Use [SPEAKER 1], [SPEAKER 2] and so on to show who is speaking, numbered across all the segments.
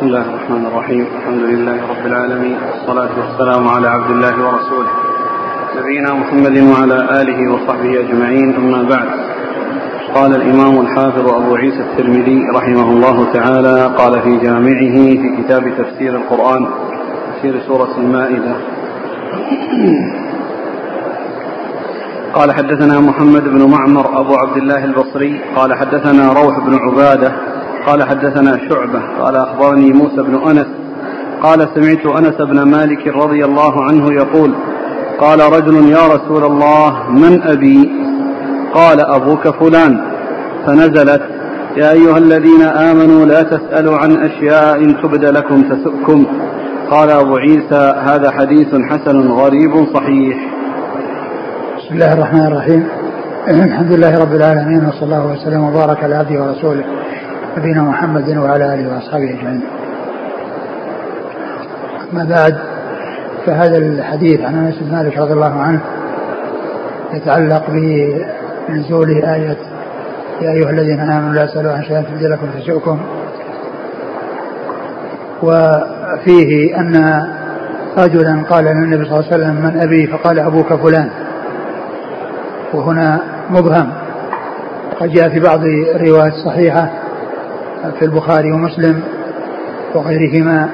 [SPEAKER 1] بسم الله الرحمن الرحيم الحمد لله رب العالمين والصلاة والسلام على عبد الله ورسوله نبينا محمد وعلى آله وصحبه أجمعين أما بعد قال الإمام الحافظ أبو عيسى الترمذي رحمه الله تعالى قال في جامعه في كتاب تفسير القرآن تفسير سورة المائدة قال حدثنا محمد بن معمر أبو عبد الله البصري قال حدثنا روح بن عبادة قال حدثنا شعبة قال أخبرني موسى بن أنس قال سمعت أنس بن مالك رضي الله عنه يقول قال رجل يا رسول الله من أبي قال أبوك فلان فنزلت يا أيها الذين آمنوا لا تسألوا عن أشياء إن تبد لكم تسؤكم قال أبو عيسى هذا حديث حسن غريب صحيح
[SPEAKER 2] بسم الله الرحمن الرحيم الحمد لله رب العالمين وصلى الله وسلم وبارك على عبده ورسوله نبينا محمد وعلى اله واصحابه اجمعين. اما بعد فهذا الحديث عن انس بن مالك رضي الله عنه يتعلق بنزول آية يا أيها الذين آمنوا لا تسألوا عن شيئا تبدي لكم تسؤكم وفيه أن رجلا قال للنبي صلى الله عليه وسلم من أبي فقال أبوك فلان وهنا مبهم قد جاء في بعض الروايات الصحيحة في البخاري ومسلم وغيرهما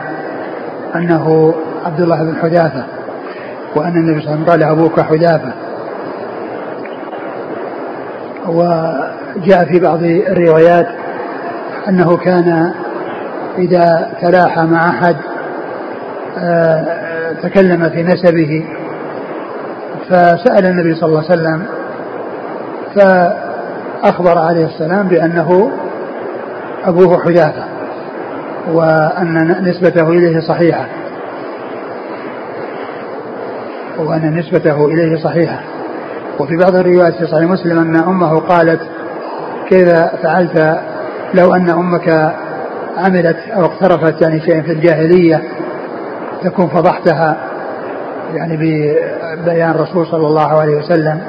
[SPEAKER 2] أنه عبد الله بن حذافة وأن النبي صلى الله عليه وسلم قال أبوك حذافة وجاء في بعض الروايات أنه كان إذا تلاحى مع أحد آه، تكلم في نسبه فسأل النبي صلى الله عليه وسلم فأخبر عليه السلام بأنه أبوه حذافة وأن نسبته إليه صحيحة وأن نسبته إليه صحيحة وفي بعض الروايات في صحيح مسلم أن أمه قالت كذا فعلت لو أن أمك عملت أو اقترفت يعني شيئا في الجاهلية تكون فضحتها يعني ببيان الرسول صلى الله عليه وسلم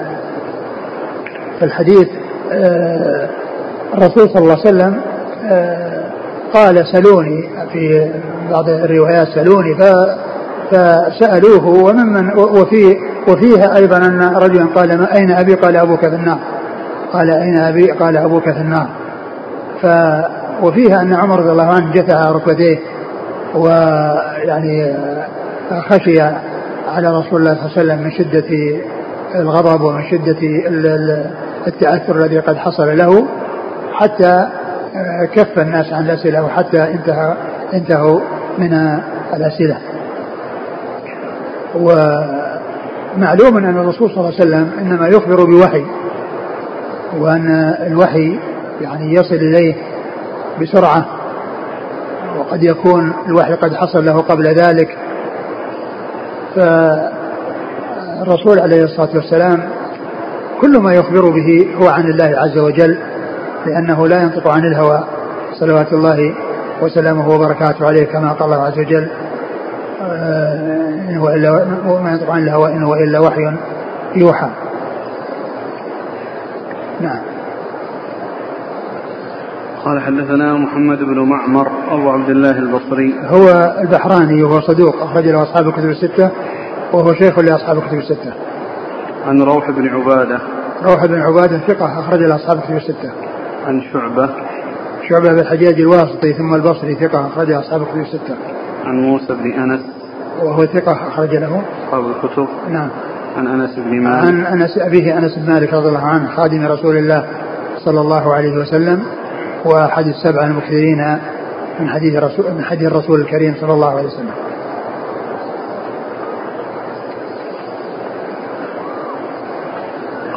[SPEAKER 2] في الحديث آه، الرسول صلى الله عليه وسلم آه، قال سلوني في بعض الروايات سلوني فسألوه وممن وفي وفيها أيضا أن رجلا قال ما أين أبي قال أبوك في النار قال أين أبي قال أبوك في النار ف وفيها أن عمر رضي الله عنه جثى ركبتيه ويعني آه، خشي على رسول الله صلى الله عليه وسلم من شدة الغضب ومن شدة التأثر الذي قد حصل له حتى كف الناس عن الأسئلة وحتى انتهى انتهوا من الأسئلة ومعلوم أن الرسول صلى الله عليه وسلم إنما يخبر بوحي وأن الوحي يعني يصل إليه بسرعة وقد يكون الوحي قد حصل له قبل ذلك فالرسول عليه الصلاة والسلام كل ما يخبر به هو عن الله عز وجل لأنه لا ينطق عن الهوى صلوات الله وسلامه وبركاته عليه كما قال الله عز وجل آه، إن هو إلا وما ينطق عن الهوى إن هو إلا وحي يوحى نعم
[SPEAKER 1] قال حدثنا محمد بن معمر أبو عبد الله البصري
[SPEAKER 2] هو البحراني وهو صدوق أخرج له أصحاب الكتب الستة وهو شيخ لأصحاب الكتب الستة
[SPEAKER 1] عن روح بن عبادة
[SPEAKER 2] روح بن عبادة ثقة أخرج له أصحاب الكتب الستة
[SPEAKER 1] عن شعبة
[SPEAKER 2] شعبة بن الحجاج الواسطي ثم البصري ثقة أخرج أصحاب الكتب الستة
[SPEAKER 1] عن موسى بن أنس
[SPEAKER 2] وهو ثقة أخرج له
[SPEAKER 1] أصحاب الكتب
[SPEAKER 2] نعم
[SPEAKER 1] عن أنس بن مالك
[SPEAKER 2] عن أنس أبيه أنس بن مالك رضي الله عنه خادم رسول الله صلى الله عليه وسلم وأحد السبعة المكثرين من حديث رسول من حديث الرسول الكريم صلى الله عليه وسلم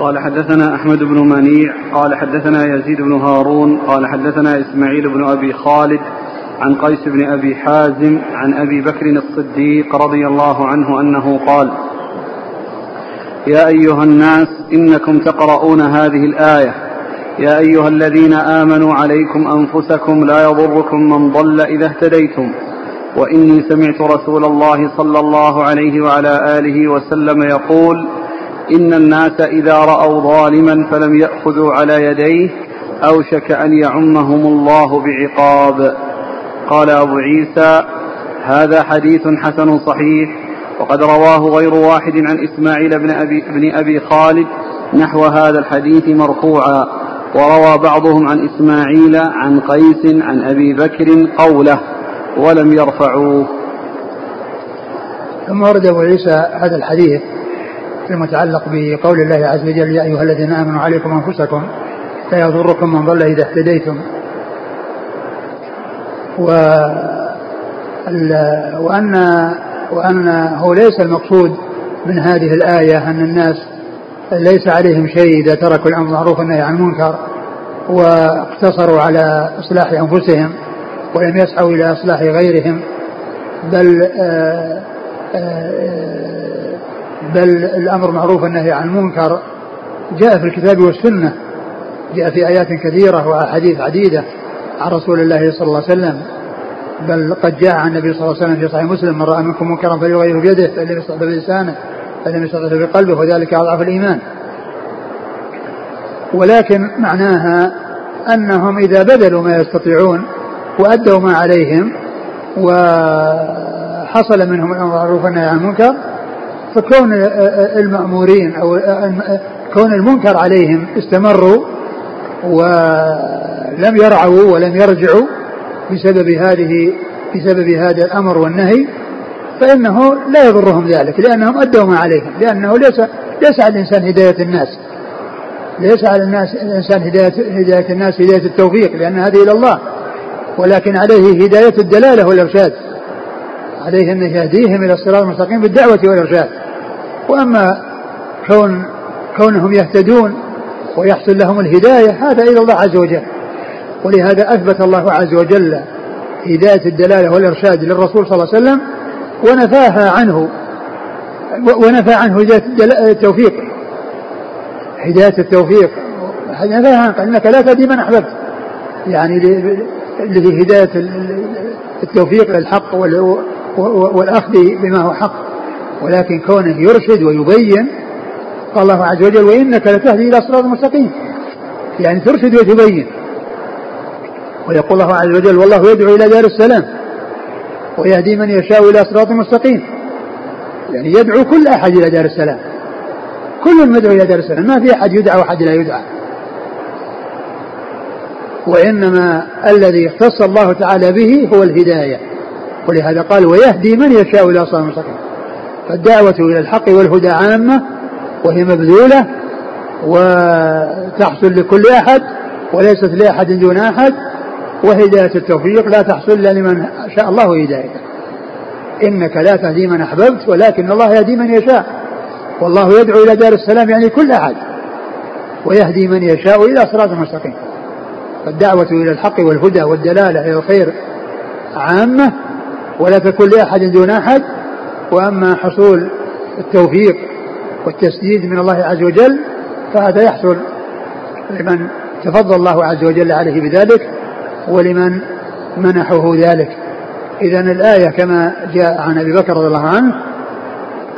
[SPEAKER 1] قال حدثنا أحمد بن منيع قال حدثنا يزيد بن هارون قال حدثنا إسماعيل بن أبي خالد عن قيس بن أبي حازم عن أبي بكر الصديق رضي الله عنه أنه قال يا أيها الناس إنكم تقرؤون هذه الآية يا أيها الذين آمنوا عليكم أنفسكم لا يضركم من ضل إذا اهتديتم وإني سمعت رسول الله صلى الله عليه وعلى آله وسلم يقول إن الناس إذا رأوا ظالما فلم يأخذوا على يديه أوشك أن يعمهم الله بعقاب قال أبو عيسى هذا حديث حسن صحيح وقد رواه غير واحد عن إسماعيل بن أبي, بن أبي خالد نحو هذا الحديث مرفوعا وروى بعضهم عن إسماعيل عن قيس عن أبي بكر قوله ولم يرفعوه
[SPEAKER 2] ثم ورد أبو عيسى هذا الحديث المتعلق بقول الله عز وجل يا أيها الذين آمنوا عليكم أنفسكم لا يضركم من ضل إذا اهتديتم و وأن وأنه ليس المقصود من هذه الآية أن الناس ليس عليهم شيء إذا تركوا الأمر بالمعروف والنهي عن المنكر واقتصروا على إصلاح أنفسهم ولم يسعوا إلى إصلاح غيرهم بل آآ آه، آآ آه، بل الأمر معروف النهي عن المنكر جاء في الكتاب والسنة جاء في آيات كثيرة وأحاديث عديدة عن رسول الله صلى الله عليه وسلم بل قد جاء عن النبي صلى الله عليه وسلم في صحيح مسلم من رأى منكم منكرا فليغيره بيده فإن لم يستطع بلسانه فإن لم يستطع بقلبه وذلك أضعف الإيمان ولكن معناها أنهم إذا بذلوا ما يستطيعون وأدوا ما عليهم وحصل منهم الأمر بالمعروف والنهي عن المنكر فكون المأمورين أو كون المنكر عليهم استمروا ولم يرعوا ولم يرجعوا بسبب هذه بسبب هذا الأمر والنهي فإنه لا يضرهم ذلك لأنهم أدوا ما عليهم لأنه ليس ليس على الإنسان هداية الناس ليس على الناس الإنسان هداية هداية الناس هداية التوفيق لأن هذه إلى الله ولكن عليه هداية الدلالة والإرشاد عليه أن يهديهم إلى الصراط المستقيم بالدعوة والإرشاد وأما كون كونهم يهتدون ويحصل لهم الهداية هذا إلى الله عز وجل ولهذا أثبت الله عز وجل هداية الدلالة والإرشاد للرسول صلى الله عليه وسلم ونفاها عنه ونفى عنه هداية التوفيق هداية التوفيق نفاها عنك أنك لا تهدي من أحببت يعني الذي هداية التوفيق للحق والأخذ بما هو حق ولكن كونه يرشد ويبين قال الله عز وجل وإنك لتهدي إلى صراط مستقيم يعني ترشد وتبين ويقول الله عز وجل والله يدعو إلى دار السلام ويهدي من يشاء إلى صراط مستقيم يعني يدعو كل أحد إلى دار السلام كل مدعو إلى دار السلام ما في أحد يدعى وأحد لا يدعى وإنما الذي اختص الله تعالى به هو الهداية ولهذا قال ويهدي من يشاء إلى صراط مستقيم فالدعوة إلى الحق والهدى عامة وهي مبذولة وتحصل لكل أحد وليست لأحد دون أحد وهداية التوفيق لا تحصل إلا لمن شاء الله هدايته إنك لا تهدي من أحببت ولكن الله يهدي من يشاء والله يدعو إلى دار السلام يعني كل أحد ويهدي من يشاء إلى صراط مستقيم فالدعوة إلى الحق والهدى والدلالة إلى الخير عامة ولا تكون لأحد دون أحد وأما حصول التوفيق والتسديد من الله عز وجل فهذا يحصل لمن تفضل الله عز وجل عليه بذلك ولمن منحه ذلك إذا الآية كما جاء عن أبي بكر رضي الله عنه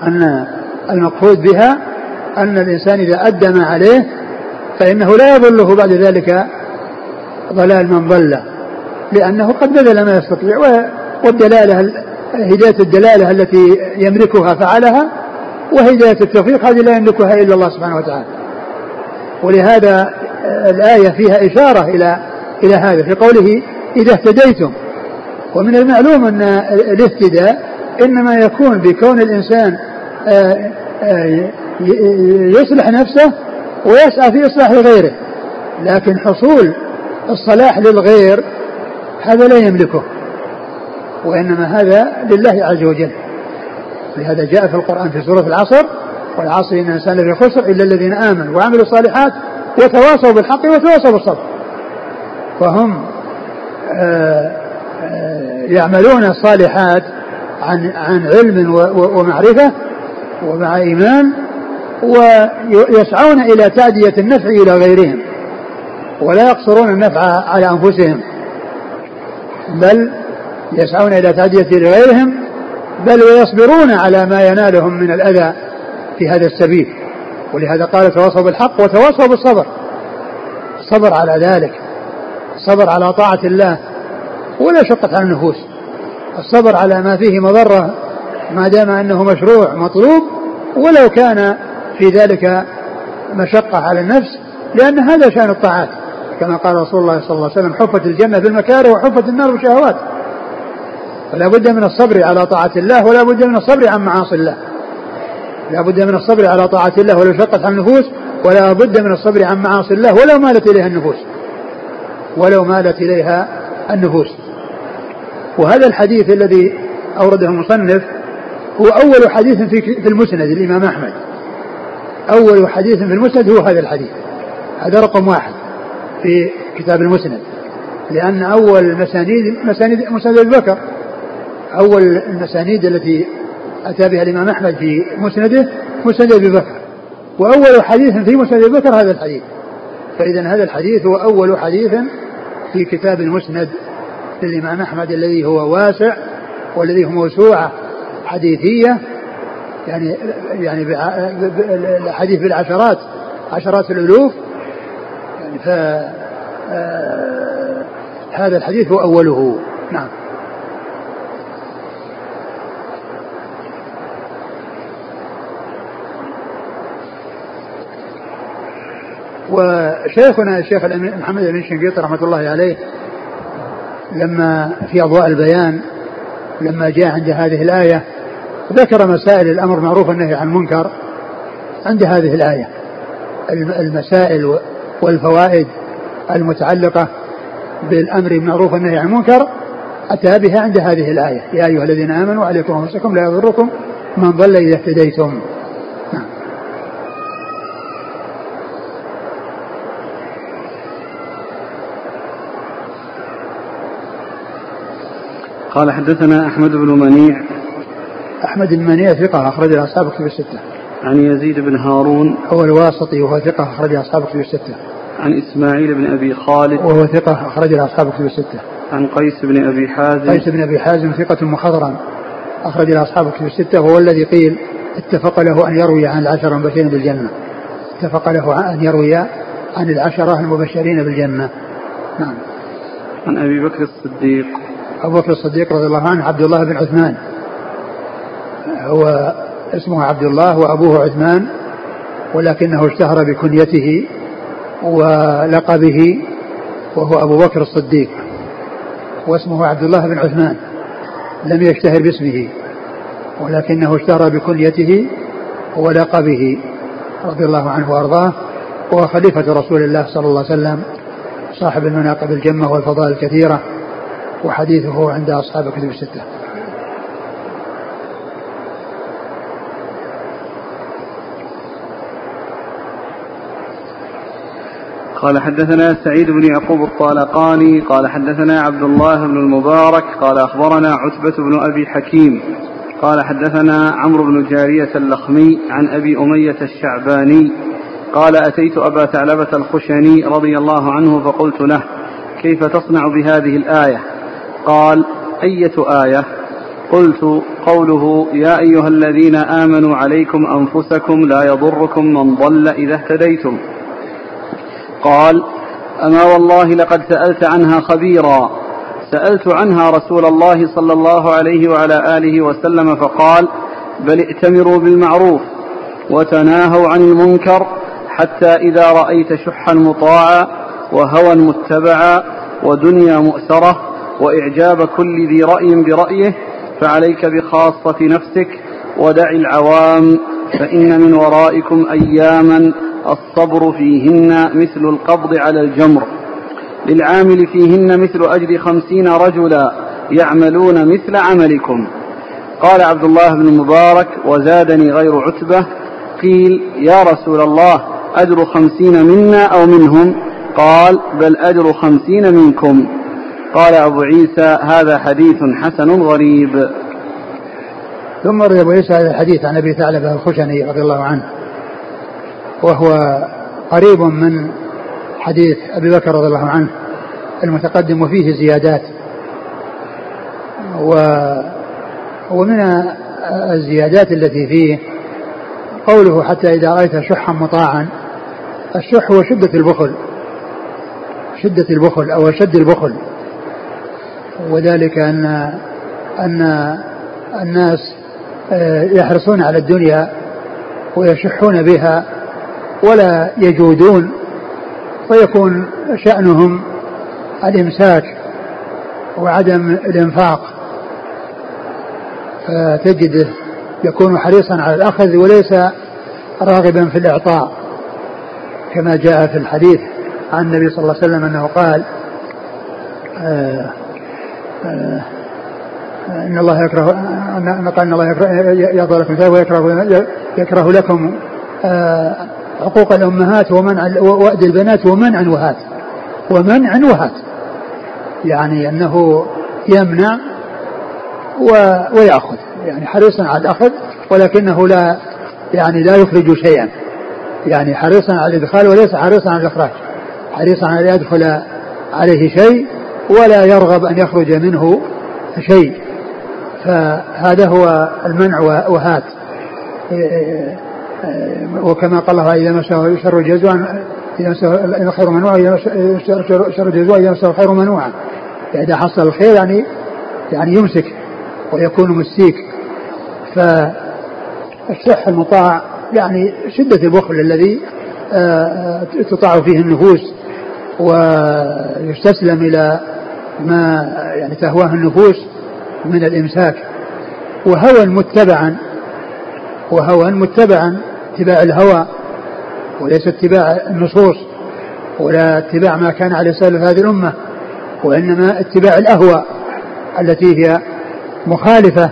[SPEAKER 2] أن المقصود بها أن الإنسان إذا أدى ما عليه فإنه لا يضله بعد ذلك ضلال من ضل لأنه قد بذل ما يستطيع والدلالة هداية الدلالة التي يملكها فعلها وهداية التوفيق هذه لا يملكها إلا الله سبحانه وتعالى ولهذا الآية فيها إشارة إلى إلى هذا في قوله إذا اهتديتم ومن المعلوم أن الاهتداء إنما يكون بكون الإنسان آه، آه، يصلح نفسه ويسعى في إصلاح غيره لكن حصول الصلاح للغير هذا لا يملكه وإنما هذا لله عز وجل لهذا جاء في القرآن في سورة العصر والعصر إن الإنسان لفي خسر إلا الذين آمنوا وعملوا الصالحات وتواصوا بالحق وتواصوا بالصبر فهم آه، آه، يعملون الصالحات عن عن علم ومعرفة ومع إيمان ويسعون إلى تأدية النفع إلى غيرهم ولا يقصرون النفع على أنفسهم بل يسعون إلى تعدية لغيرهم بل ويصبرون على ما ينالهم من الأذى في هذا السبيل ولهذا قال تواصوا بالحق وتواصوا بالصبر الصبر على ذلك الصبر على طاعة الله ولا شقة على النفوس الصبر على ما فيه مضرة ما دام أنه مشروع مطلوب ولو كان في ذلك مشقة على النفس لأن هذا شأن الطاعات كما قال رسول الله صلى الله عليه وسلم حفت الجنة بالمكاره وحفت النار بالشهوات فلا بد من الصبر على طاعة الله ولا بد من الصبر عن معاصي الله لا بد من الصبر على طاعة الله ولو شقت عن النفوس ولا بد من الصبر عن معاصي الله ولو مالت إليها النفوس ولو مالت إليها النفوس وهذا الحديث الذي أورده المصنف هو أول حديث في المسند الإمام أحمد أول حديث في المسند هو هذا الحديث هذا رقم واحد في كتاب المسند لأن أول مسانيد مسانيد مسند أبي بكر أول المسانيد التي أتى بها الإمام أحمد في مسنده مسند أبي بكر وأول حديث في مسند أبي بكر هذا الحديث فإذا هذا الحديث هو أول حديث في كتاب المسند للإمام أحمد الذي هو واسع والذي هو موسوعة حديثية يعني يعني الحديث بالعشرات عشرات الألوف يعني ف آه، هذا الحديث هو أوله نعم وشيخنا الشيخ محمد بن شنقيط رحمة الله عليه لما في أضواء البيان لما جاء عند هذه الآية ذكر مسائل الأمر معروف والنهي عن المنكر عند هذه الآية المسائل والفوائد المتعلقة بالأمر بالمعروف والنهي عن المنكر أتى بها عند هذه الآية يا أيها الذين آمنوا عليكم أنفسكم لا يضركم من ضل إذا اهتديتم
[SPEAKER 1] قال حدثنا أحمد
[SPEAKER 2] بن منيع أحمد بن منيع ثقة أخرج أصحاب كتب الستة
[SPEAKER 1] عن يزيد بن هارون
[SPEAKER 2] هو الواسطي وهو ثقة أخرج أصحاب كتب الستة
[SPEAKER 1] عن إسماعيل بن أبي خالد
[SPEAKER 2] وهو ثقة أخرج أصحاب كتب الستة
[SPEAKER 1] عن قيس بن أبي حازم
[SPEAKER 2] قيس بن أبي حازم ثقة محضرا أخرج أصحاب كتب الستة وهو الذي قيل اتفق له أن يروي عن العشرة المبشرين بالجنة اتفق له أن يروي عن العشرة المبشرين بالجنة نعم
[SPEAKER 1] عن أبي بكر الصديق
[SPEAKER 2] أبو بكر الصديق رضي الله عنه عبد الله بن عثمان هو اسمه عبد الله وأبوه عثمان ولكنه اشتهر بكنيته ولقبه وهو أبو بكر الصديق واسمه عبد الله بن عثمان لم يشتهر باسمه ولكنه اشتهر بكنيته ولقبه رضي الله عنه وأرضاه وهو خليفة رسول الله صلى الله عليه وسلم صاحب المناقب الجمة والفضائل الكثيرة وحديثه عند أصحاب كتب الستة
[SPEAKER 1] قال حدثنا سعيد بن يعقوب الطالقاني قال حدثنا عبد الله بن المبارك قال أخبرنا عتبة بن أبي حكيم قال حدثنا عمرو بن جارية اللخمي عن أبي أمية الشعباني قال أتيت أبا ثعلبة الخشني رضي الله عنه فقلت له كيف تصنع بهذه الآية قال أية آية قلت قوله يا أيها الذين آمنوا عليكم أنفسكم لا يضركم من ضل إذا اهتديتم قال أما والله لقد سألت عنها خبيرا سألت عنها رسول الله صلى الله عليه وعلى آله وسلم فقال بل ائتمروا بالمعروف وتناهوا عن المنكر حتى إذا رأيت شحا مطاعا وهوى متبعا ودنيا مؤسرة وإعجاب كل ذي رأي برأيه فعليك بخاصة نفسك ودع العوام فإن من ورائكم أياما الصبر فيهن مثل القبض على الجمر للعامل فيهن مثل أجر خمسين رجلا يعملون مثل عملكم قال عبد الله بن مبارك وزادني غير عتبة قيل يا رسول الله أجر خمسين منا أو منهم قال بل أجر خمسين منكم قال أبو عيسى هذا حديث حسن غريب
[SPEAKER 2] ثم روي أبو عيسى هذا الحديث عن أبي ثعلبة الخشني رضي الله عنه وهو قريب من حديث أبي بكر رضي الله عنه المتقدم وفيه زيادات و ومن الزيادات التي فيه قوله حتى إذا رأيت شحا مطاعا الشح هو شدة البخل شدة البخل أو شد البخل وذلك أن أن الناس آه، يحرصون على الدنيا ويشحون بها ولا يجودون فيكون شأنهم الإمساك وعدم الإنفاق فتجده يكون حريصا على الأخذ وليس راغبا في الإعطاء كما جاء في الحديث عن النبي صلى الله عليه وسلم أنه قال آه ان الله يكره ان قال ان الله يكره يرضى لكم ويكره يكره لكم حقوق آه، الامهات ومنع وأد البنات ومنع وهات ومنع وهات يعني انه يمنع و ويأخذ يعني حريصا على الأخذ ولكنه لا يعني لا يخرج شيئا يعني حريصا على الإدخال وليس حريصا على الإخراج حريصا على أن يدخل عليه شيء ولا يرغب أن يخرج منه شيء فهذا هو المنع وهات إيه، إيه، إيه، وكما قال الله إذا مسه شر جزوعا إذا مسه الخير منوعا إذا مسه شر جزوعا إذا مسه الخير منوعا فإذا حصل الخير يعني يعني يمسك ويكون مسيك فالشح المطاع يعني شدة البخل الذي آه، آه، تطاع فيه النفوس ويستسلم إلى ما يعني تهواه النفوس من الإمساك وهوى متبعا وهوى متبعا اتباع الهوى وليس اتباع النصوص ولا اتباع ما كان عليه سلف هذه الأمة وإنما اتباع الأهوى التي هي مخالفة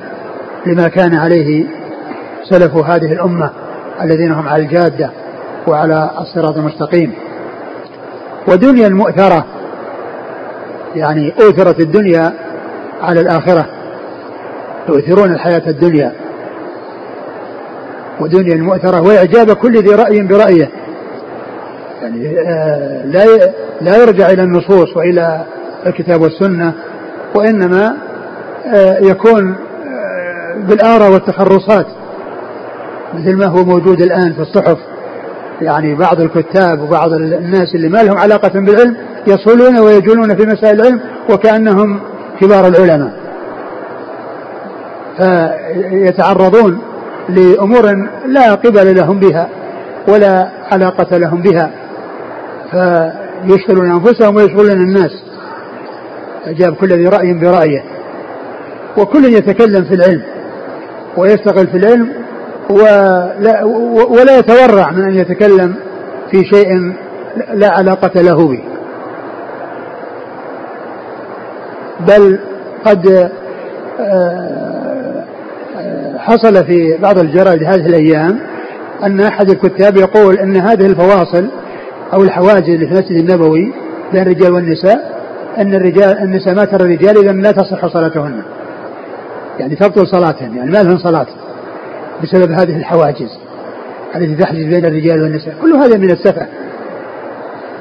[SPEAKER 2] لما كان عليه سلف هذه الأمة الذين هم على الجادة وعلى الصراط المستقيم ودنيا المؤثرة يعني أوثرت الدنيا على الآخرة يؤثرون الحياة الدنيا ودنيا المؤثرة وإعجاب كل ذي رأي برأيه يعني آه، لا لا يرجع إلى النصوص وإلى الكتاب والسنة وإنما آه، يكون آه، بالآراء والتخرصات مثل ما هو موجود الآن في الصحف يعني بعض الكتاب وبعض الناس اللي ما لهم علاقة بالعلم يصلون ويجولون في مسائل العلم وكأنهم كبار العلماء فيتعرضون لأمور لا قبل لهم بها ولا علاقة لهم بها فيشغلون أنفسهم ويشغلون الناس أجاب كل ذي رأي برأيه وكل يتكلم في العلم ويشتغل في العلم ولا, ولا يتورع من أن يتكلم في شيء لا علاقة له به بل قد آه، آه، حصل في بعض الجرائد هذه الأيام أن أحد الكتاب يقول أن هذه الفواصل أو الحواجز اللي في المسجد النبوي بين الرجال والنساء أن الرجال النساء ما ترى الرجال إذا لا تصح صلاتهن يعني تبطل صلاتهن يعني ما لهن صلاة بسبب هذه الحواجز التي تحجز بين الرجال والنساء كل هذا من السفة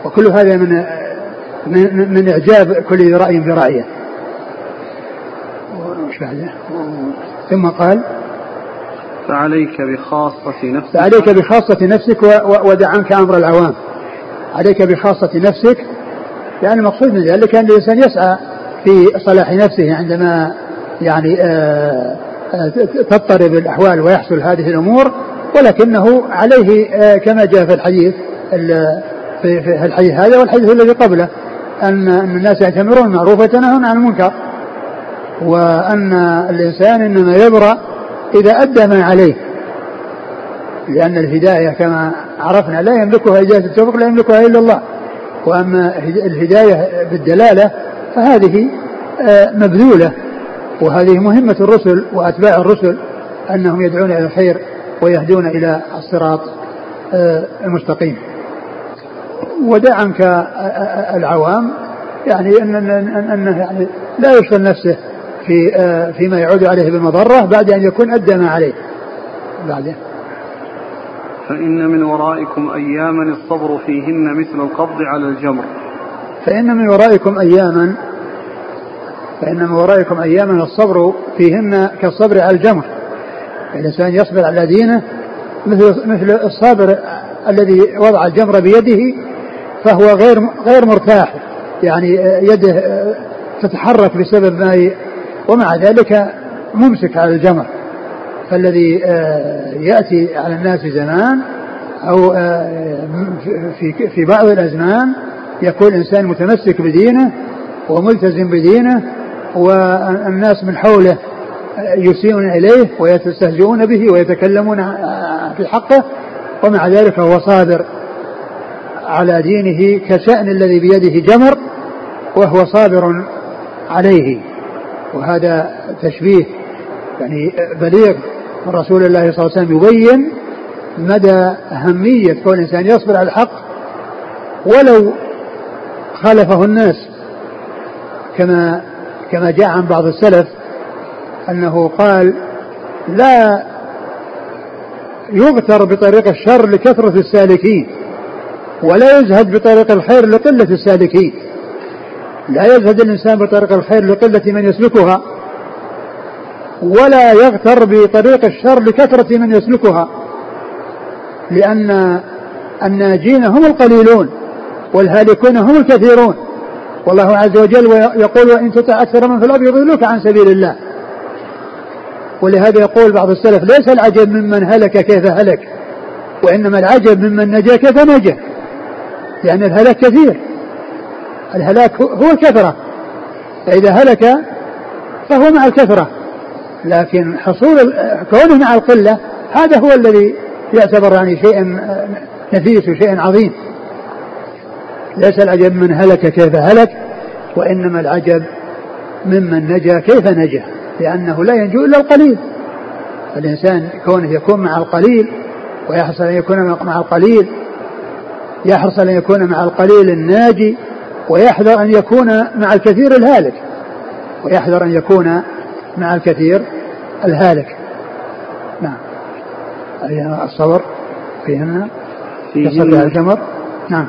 [SPEAKER 2] وكل هذا من آه، من, من إعجاب كل رأي برأيه بعده؟ ثم قال
[SPEAKER 1] فعليك بخاصة نفسك
[SPEAKER 2] فعليك بخاصة نفسك ودع عنك أمر العوام عليك بخاصة نفسك لأن يعني المقصود من ذلك أن الإنسان يسعى في صلاح نفسه عندما يعني آه، آه، تضطرب الأحوال ويحصل هذه الأمور ولكنه عليه آه، كما جاء في الحديث في الحديث هذا والحديث الذي قبله أن الناس يأتمرون بالمعروف ويتناهون عن المنكر وأن الإنسان إنما يبرأ إذا أدى ما عليه لأن الهداية كما عرفنا لا يملكها إجازة التوفيق لا يملكها إلا الله وأما الهداية بالدلالة فهذه آه، مبذولة وهذه مهمة الرسل وأتباع الرسل أنهم يدعون إلى الخير ويهدون إلى الصراط آه، المستقيم ودع عنك العوام يعني أنه يعني لا يشغل نفسه في آه، فيما يعود عليه بالمضرة بعد أن يكون أدى ما عليه بعد
[SPEAKER 1] فإن من ورائكم أياما الصبر فيهن
[SPEAKER 2] مثل القبض على
[SPEAKER 1] الجمر
[SPEAKER 2] فإن من ورائكم أياما فإن من ورائكم أياما الصبر فيهن كالصبر على الجمر الإنسان يصبر على دينه مثل مثل الصابر الذي وضع الجمر بيده فهو غير غير مرتاح يعني آه، يده آه، تتحرك بسبب ما ومع ذلك ممسك على الجمر فالذي آه، يأتي على الناس زمان أو آه، في في بعض الأزمان يكون إنسان متمسك بدينه وملتزم بدينه والناس من حوله يسيئون إليه ويستهزئون به ويتكلمون في حقه ومع ذلك هو صابر على دينه كشأن الذي بيده جمر وهو صابر عليه وهذا تشبيه يعني بليغ من رسول الله صلى الله عليه وسلم يبين مدى أهمية كون الإنسان يصبر على الحق ولو خالفه الناس كما كما جاء عن بعض السلف أنه قال لا يغتر بطريق الشر لكثرة السالكين ولا يزهد بطريق الخير لقلة السالكين لا يزهد الإنسان بطريق الخير لقلة من يسلكها ولا يغتر بطريق الشر لكثرة من يسلكها لأن الناجين هم القليلون والهالكون هم الكثيرون والله عز وجل يقول وإن تطع أكثر من في الأرض يضلوك عن سبيل الله ولهذا يقول بعض السلف ليس العجب ممن هلك كيف هلك وإنما العجب ممن نجا كيف نجا لأن الهلاك كثير الهلاك هو الكثرة فإذا هلك فهو مع الكثرة لكن حصول كونه مع القلة هذا هو الذي يعتبر يعني شيء نفيس وشيء عظيم ليس العجب من هلك كيف هلك وإنما العجب ممن نجا كيف نجا لأنه لا ينجو إلا القليل الإنسان كونه يكون مع القليل ويحصل أن يكون مع القليل يحرص أن يكون مع القليل الناجي ويحذر أن يكون مع الكثير الهالك
[SPEAKER 1] ويحذر أن يكون مع الكثير الهالك نعم
[SPEAKER 2] أي الصبر فيهن في الجمر نعم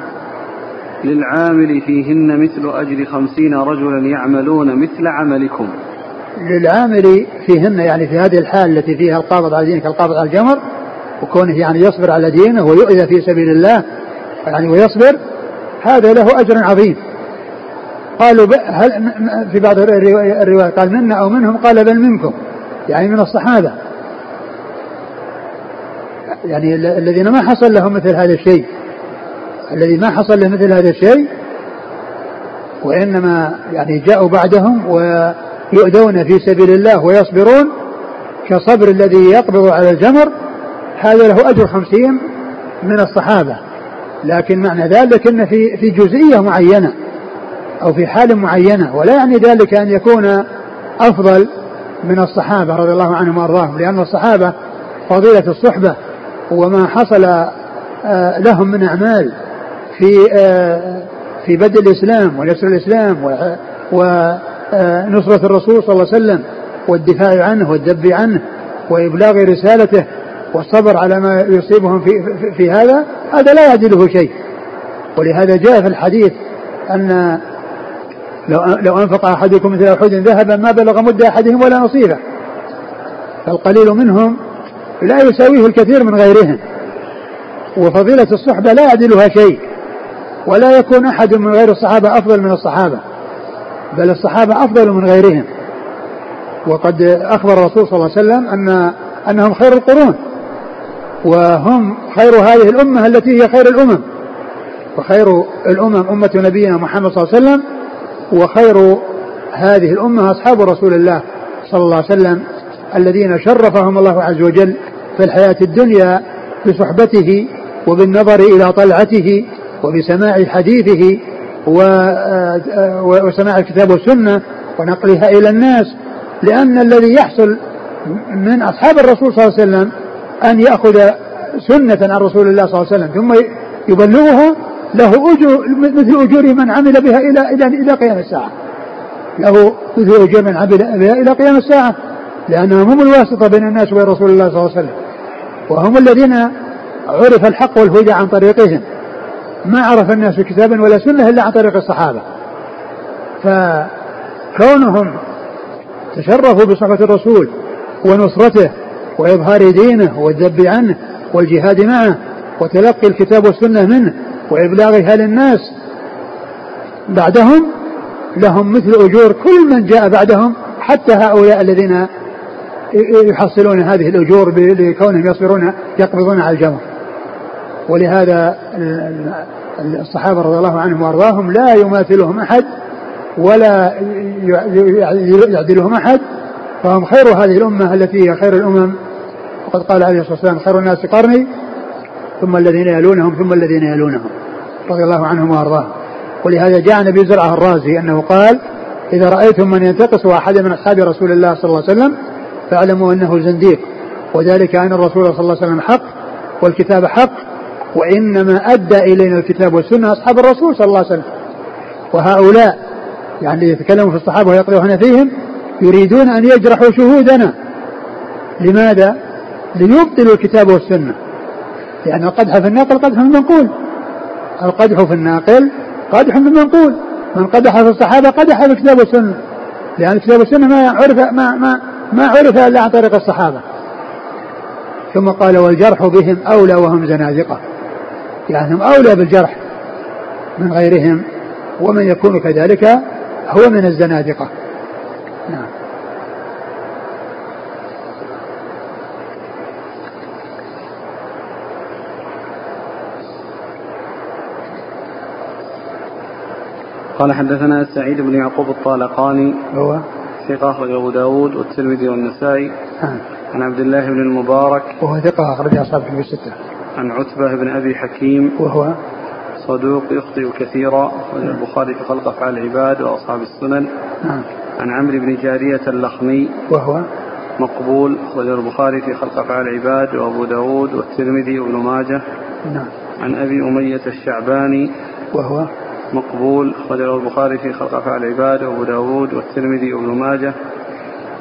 [SPEAKER 2] للعامل فيهن مثل أجر خمسين رجلا يعملون مثل عملكم للعامل فيهن يعني في هذه الحال التي فيها القابض على دينه كالقابض على الجمر وكونه يعني يصبر على دينه ويؤذى في سبيل الله يعني ويصبر هذا له أجر عظيم قالوا هل في بعض الروايات قال منا أو منهم قال بل منكم يعني من الصحابة يعني الذين ما حصل لهم مثل هذا الشيء الذي ما حصل له مثل هذا الشيء وإنما يعني جاءوا بعدهم ويؤذون في سبيل الله ويصبرون كصبر الذي يقبض على الجمر هذا له أجر خمسين من الصحابة لكن معنى ذلك أن في في جزئية معينة أو في حال معينة ولا يعني ذلك أن يكون أفضل من الصحابة رضي الله عنهم وأرضاهم لأن الصحابة فضيلة الصحبة وما حصل آه، لهم من أعمال في آه، في بدء الإسلام ونشر الإسلام ونصرة آه، الرسول صلى الله عليه وسلم والدفاع عنه والذب عنه وإبلاغ رسالته والصبر على ما يصيبهم في, في, في هذا هذا لا يعدله شيء ولهذا جاء في الحديث أن لو لو انفق احدكم مثل احد ذهبا ما بلغ مد احدهم ولا نصيبه فالقليل منهم لا يساويه الكثير من غيرهم وفضيلة الصحبة لا يعدلها شيء ولا يكون أحد من غير الصحابة أفضل من الصحابة بل الصحابة أفضل من غيرهم وقد أخبر الرسول صلى الله عليه وسلم أن أنهم خير القرون وهم خير هذه الأمة التي هي خير الأمم وخير الأمم أمة نبينا محمد صلى الله عليه وسلم وخير هذه الأمة أصحاب رسول الله صلى الله عليه وسلم الذين شرفهم الله عز وجل في الحياة الدنيا بصحبته وبالنظر إلى طلعته وبسماع حديثه وسماع الكتاب والسنة ونقلها إلى الناس لأن الذي يحصل من أصحاب الرسول صلى الله عليه وسلم أن يأخذ سنة عن رسول الله صلى الله عليه وسلم ثم يبلغها له أجر مثل أجور من عمل بها إلى إلى إلى قيام الساعة له مثل أجور من عمل بها إلى قيام الساعة لأنهم هم الواسطة بين الناس وبين رسول الله صلى الله عليه وسلم وهم الذين عرف الحق والهدى عن طريقهم ما عرف الناس كتابا ولا سنة إلا عن طريق الصحابة فكونهم تشرفوا بصحبة الرسول ونصرته وإظهار دينه والذب عنه والجهاد معه وتلقي الكتاب والسنة منه وإبلاغها للناس بعدهم لهم مثل أجور كل من جاء بعدهم حتى هؤلاء الذين يحصلون هذه الأجور لكونهم يصبرون يقبضون على الجمر ولهذا الصحابة رضي الله عنهم وأرضاهم لا يماثلهم أحد ولا يعدلهم أحد فهم خير هذه الأمة التي هي خير الأمم وقد قال عليه الصلاة والسلام خير الناس قرني ثم الذين يلونهم ثم الذين يلونهم رضي الله عنهم وارضاه ولهذا جاء عن زرعه الرازي انه قال اذا رايتم من ينتقص احدا من اصحاب رسول الله صلى الله عليه وسلم فاعلموا انه زنديق وذلك ان الرسول صلى الله عليه وسلم حق والكتاب حق وانما ادى الينا الكتاب والسنه اصحاب الرسول صلى الله عليه وسلم وهؤلاء يعني يتكلمون في الصحابه ويقضون فيهم يريدون ان يجرحوا شهودنا لماذا؟ ليبطلوا الكتاب والسنه لان القدح في النقل قدح في المنقول القدح في الناقل قدح في المنقول من قدح في الصحابة قدح في كتاب السنة لأن كتاب السنة ما عرف ما ما ما عرف إلا عن طريق الصحابة ثم
[SPEAKER 1] قال
[SPEAKER 2] والجرح بهم
[SPEAKER 1] أولى وهم زنادقة يعني هم أولى بالجرح من غيرهم ومن يكون كذلك هو من الزنادقة
[SPEAKER 2] نعم قال
[SPEAKER 1] حدثنا سعيد بن يعقوب الطالقاني هو ثقة أخرج أبو داود والترمذي
[SPEAKER 2] والنسائي
[SPEAKER 1] نعم عن عبد الله بن المبارك
[SPEAKER 2] وهو ثقة أخرج
[SPEAKER 1] أصحاب الكتب الستة عن عتبة بن أبي حكيم
[SPEAKER 2] وهو
[SPEAKER 1] صدوق يخطئ كثيرا البخاري في خلق أفعال العباد
[SPEAKER 2] وأصحاب السنن نعم عن عمرو بن جارية اللخمي وهو مقبول أخرج البخاري في خلق أفعال العباد وأبو داود والترمذي وابن ماجه نعم عن أبي أمية الشعباني وهو مقبول أخرجه البخاري في خلق أفعال العباد وأبو داود والترمذي وابن ماجه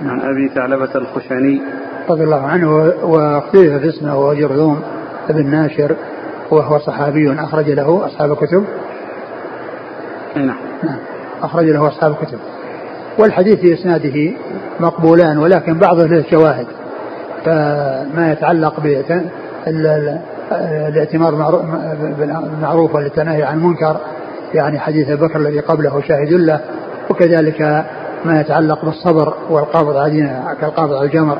[SPEAKER 2] عن أبي ثعلبة الخشني رضي الله عنه واختلف في اسمه وهو جرذوم بن ناشر وهو صحابي أخرج له أصحاب كتب نعم. نعم أخرج له أصحاب كتب والحديث في إسناده مقبولان ولكن بعضه له شواهد
[SPEAKER 1] فما يتعلق بالاعتمار بالمعروف والتناهي عن المنكر يعني حديث بكر الذي قبله شاهد له وكذلك ما يتعلق بالصبر والقابض علينا كالقابض على الجمر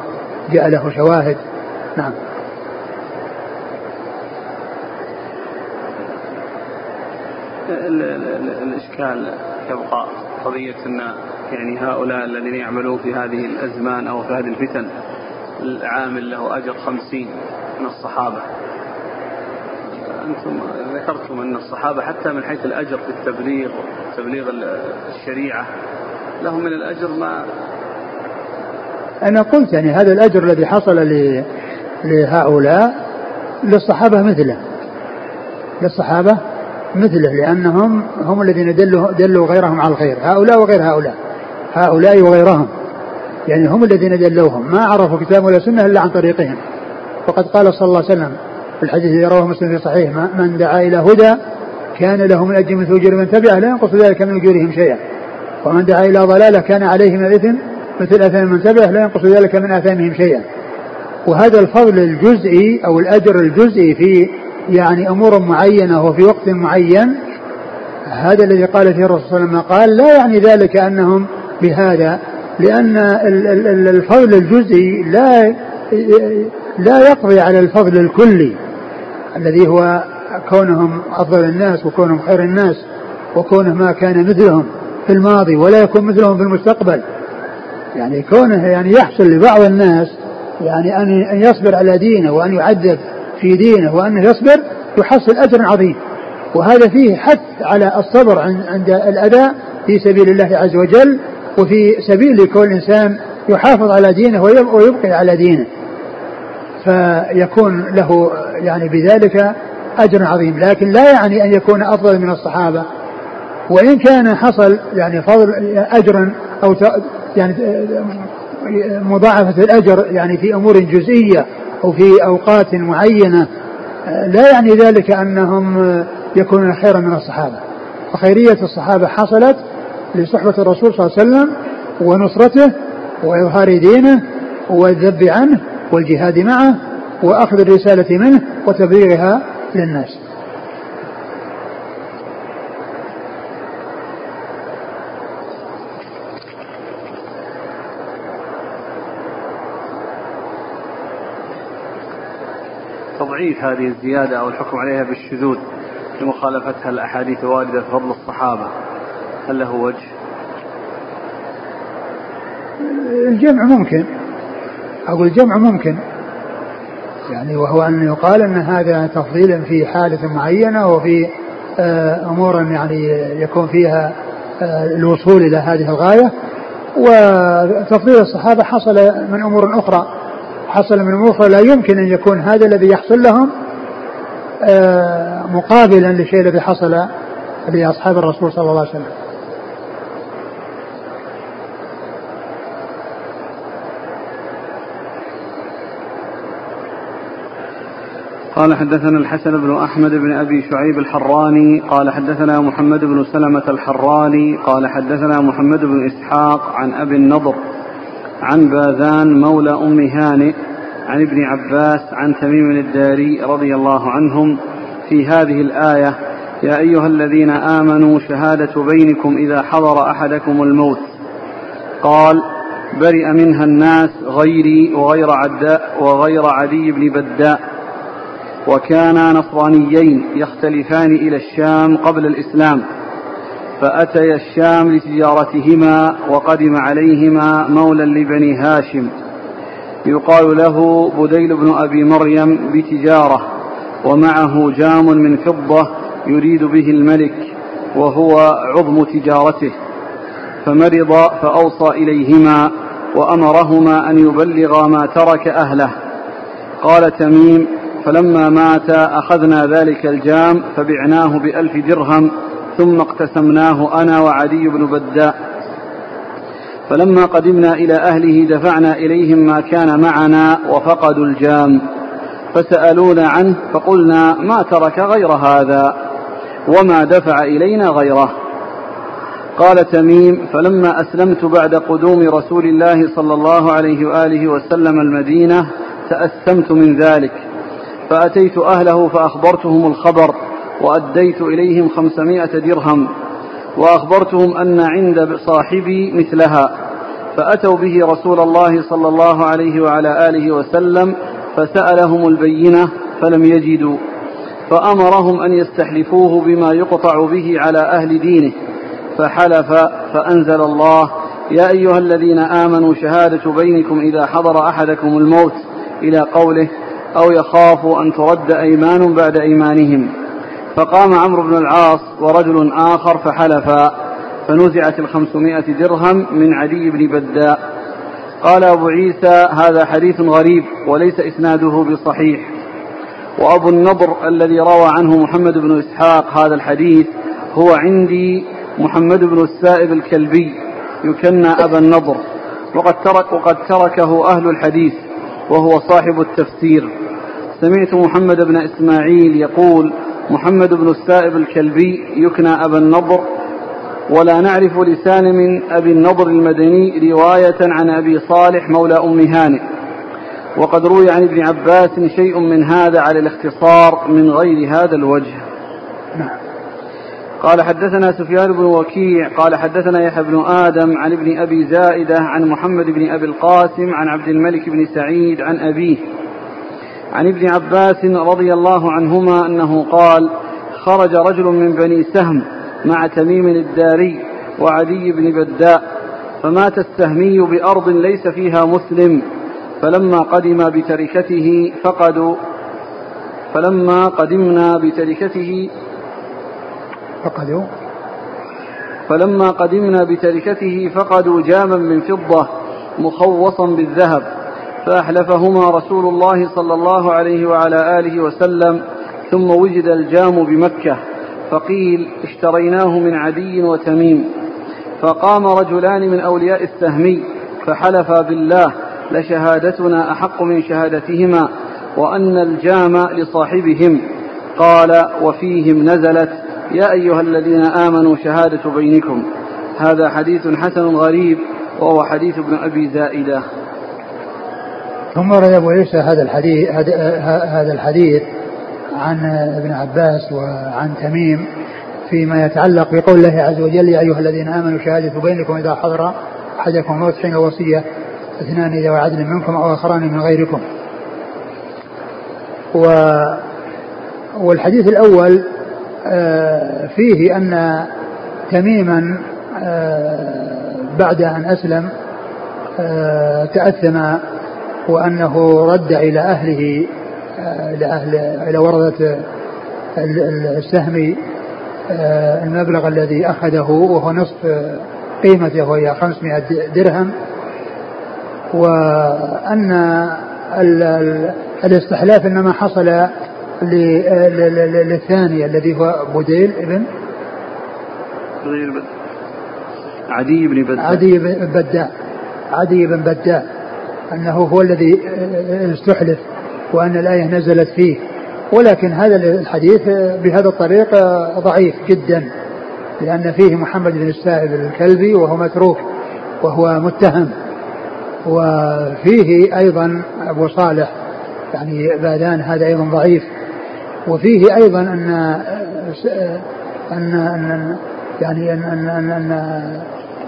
[SPEAKER 1] جاء له شواهد نعم
[SPEAKER 2] الاشكال يبقى قضيه ان يعني هؤلاء الذين يعملون في هذه الازمان او في هذه الفتن العامل له اجر خمسين من الصحابه انتم ذكرتم ان الصحابه حتى من حيث الاجر في التبليغ تبليغ الشريعه لهم من الاجر ما انا قلت يعني هذا الاجر الذي حصل لهؤلاء للصحابه مثله للصحابه مثله لانهم هم الذين دلوا دلوا غيرهم على الخير هؤلاء وغير هؤلاء هؤلاء وغيرهم يعني هم الذين دلوهم ما عرفوا كتاب ولا سنه الا عن طريقهم وقد قال صلى الله عليه وسلم في الحديث الذي رواه مسلم في صحيح من دعا إلى هدى كان له من أجل مثل أجر من تبعه لا ينقص ذلك من أجورهم شيئا ومن دعا إلى ضلالة كان عليه من اثم مثل أثام من تبعه لا ينقص ذلك من آثامهم شيئا وهذا الفضل الجزئي أو الأجر الجزئي في يعني أمور معينة وفي وقت معين هذا الذي قال فيه الرسول صلى الله عليه وسلم قال لا يعني ذلك أنهم بهذا لأن الفضل الجزئي لا لا يقضي على الفضل الكلي الذي هو كونهم أفضل الناس وكونهم خير الناس وكونه ما كان مثلهم في الماضي ولا يكون مثلهم في المستقبل يعني كونه يعني يحصل لبعض الناس يعني أن يصبر على دينه وأن يعذب في دينه وأنه يصبر يحصل أجر عظيم وهذا فيه حث على الصبر عند الأداء في سبيل الله عز وجل وفي سبيل كل إنسان يحافظ على دينه ويبقي على دينه فيكون له يعني بذلك أجر عظيم لكن لا يعني أن يكون أفضل من الصحابة وإن كان حصل يعني فضل أجر أو يعني مضاعفة الأجر يعني في أمور جزئية أو في أوقات معينة لا يعني ذلك أنهم يكونون خيرا من الصحابة فخيرية الصحابة حصلت لصحبة الرسول صلى الله عليه وسلم ونصرته وإظهار دينه والذب عنه والجهاد معه وأخذ الرسالة منه وتبليغها للناس
[SPEAKER 1] تضعيف هذه الزيادة أو الحكم عليها بالشذوذ لمخالفتها الأحاديث الواردة في فضل الصحابة هل له وجه؟
[SPEAKER 2] الجمع ممكن أقول الجمع ممكن يعني وهو أن يقال أن هذا تفضيل في حالة معينة وفي آه، أمور يعني يكون فيها آه، الوصول إلى هذه الغاية وتفضيل الصحابة حصل من أمور أخرى حصل من أمور أخرى لا يمكن أن يكون هذا الذي يحصل لهم آه، مقابلا للشيء الذي حصل لأصحاب الرسول صلى الله عليه وسلم
[SPEAKER 1] قال حدثنا الحسن بن أحمد بن أبي شعيب الحراني قال حدثنا محمد بن سلمة الحراني قال حدثنا محمد بن إسحاق عن أبي النضر عن باذان مولى أم هانئ عن ابن عباس عن تميم الداري رضي الله عنهم في هذه الآية يا أيها الذين آمنوا شهادة بينكم إذا حضر أحدكم الموت قال برئ منها الناس غيري وغير عداء وغير عدي بن بداء وكانا نصرانيين يختلفان إلى الشام قبل الإسلام فأتيا الشام لتجارتهما وقدم عليهما مولى لبني هاشم يقال له بديل بن أبي مريم بتجارة ومعه جام من فضة يريد به الملك وهو عظم تجارته فمرض فأوصى إليهما وأمرهما أن يبلغا ما ترك أهله قال تميم فلما مات أخذنا ذلك الجام فبعناه بألف درهم ثم اقتسمناه أنا وعدي بن بداء فلما قدمنا إلى أهله دفعنا إليهم ما كان معنا وفقدوا الجام فسألونا عنه فقلنا ما ترك غير هذا وما دفع إلينا غيره قال تميم فلما أسلمت بعد قدوم رسول الله صلى الله عليه وآله وسلم المدينة تأسمت من ذلك فأتيت أهله فأخبرتهم الخبر وأديت إليهم خمسمائة درهم وأخبرتهم أن عند صاحبي مثلها فأتوا به رسول الله صلى الله عليه وعلى آله وسلم فسألهم البينة فلم يجدوا فأمرهم أن يستحلفوه بما يقطع به على أهل دينه فحلف فأنزل الله يا أيها الذين آمنوا شهادة بينكم إذا حضر أحدكم الموت إلى قوله أو يخافوا أن ترد أيمان بعد أيمانهم فقام عمرو بن العاص ورجل آخر فحلفا فنزعت الخمسمائة درهم من عدي بن بداء قال أبو عيسى هذا حديث غريب وليس إسناده بصحيح وأبو النضر الذي روى عنه محمد بن إسحاق هذا الحديث هو عندي محمد بن السائب الكلبي يكنى أبا النضر وقد, ترك وقد تركه أهل الحديث وهو صاحب التفسير سمعت محمد بن إسماعيل يقول محمد بن السائب الكلبي يكنى أبا النضر ولا نعرف لسان من أبي النضر المدني رواية عن أبي صالح مولى أم هانئ وقد روي عن ابن عباس شيء من هذا على الاختصار من غير هذا الوجه نعم قال حدثنا سفيان بن وكيع قال حدثنا يحيى بن آدم عن ابن أبي زائدة عن محمد بن أبي القاسم عن عبد الملك بن سعيد عن أبيه عن ابن عباس رضي الله عنهما أنه قال خرج رجل من بني سهم مع تميم الداري وعدي بن بداء فمات السهمي بأرض ليس فيها مسلم فلما قدم بتركته فقدوا فلما قدمنا بتركته
[SPEAKER 2] فقدوا
[SPEAKER 1] فلما قدمنا بتركته فقدوا جاما من فضة مخوصا بالذهب فأحلفهما رسول الله صلى الله عليه وعلى آله وسلم ثم وجد الجام بمكة فقيل اشتريناه من عدي وتميم فقام رجلان من أولياء السهمي فحلفا بالله لشهادتنا أحق من شهادتهما وأن الجام لصاحبهم قال وفيهم نزلت يا أيها الذين آمنوا شهادة بينكم هذا حديث حسن غريب وهو حديث ابن أبي زائدة
[SPEAKER 2] ثم روي أبو عيسى هذا الحديث هذا الحديث عن ابن عباس وعن تميم فيما يتعلق بقول الله عز وجل يا أيها الذين آمنوا شهادة بينكم إذا حضر أحدكم الموت حين وصية اثنان إذا وعدن منكم أو آخران من غيركم و والحديث الأول آه، فيه أن تميما آه، بعد أن أسلم آه، تأثم وأنه رد إلى أهله إلى أهل إلى وردة السهم المبلغ الذي أخذه وهو نصف قيمته وهي 500 درهم وأن الاستحلاف إنما حصل للثاني الذي هو بديل ابن
[SPEAKER 1] عدي بن بدة عدي بن بدة
[SPEAKER 2] عدي بن بدة أنه هو الذي استحلف وأن الآية نزلت فيه ولكن هذا الحديث بهذا الطريق ضعيف جدا لأن فيه محمد بن السائب الكلبي وهو متروك وهو متهم وفيه أيضا أبو صالح يعني بادان هذا أيضا ضعيف وفيه ايضا ان ان ان يعني ان ان, أن, أن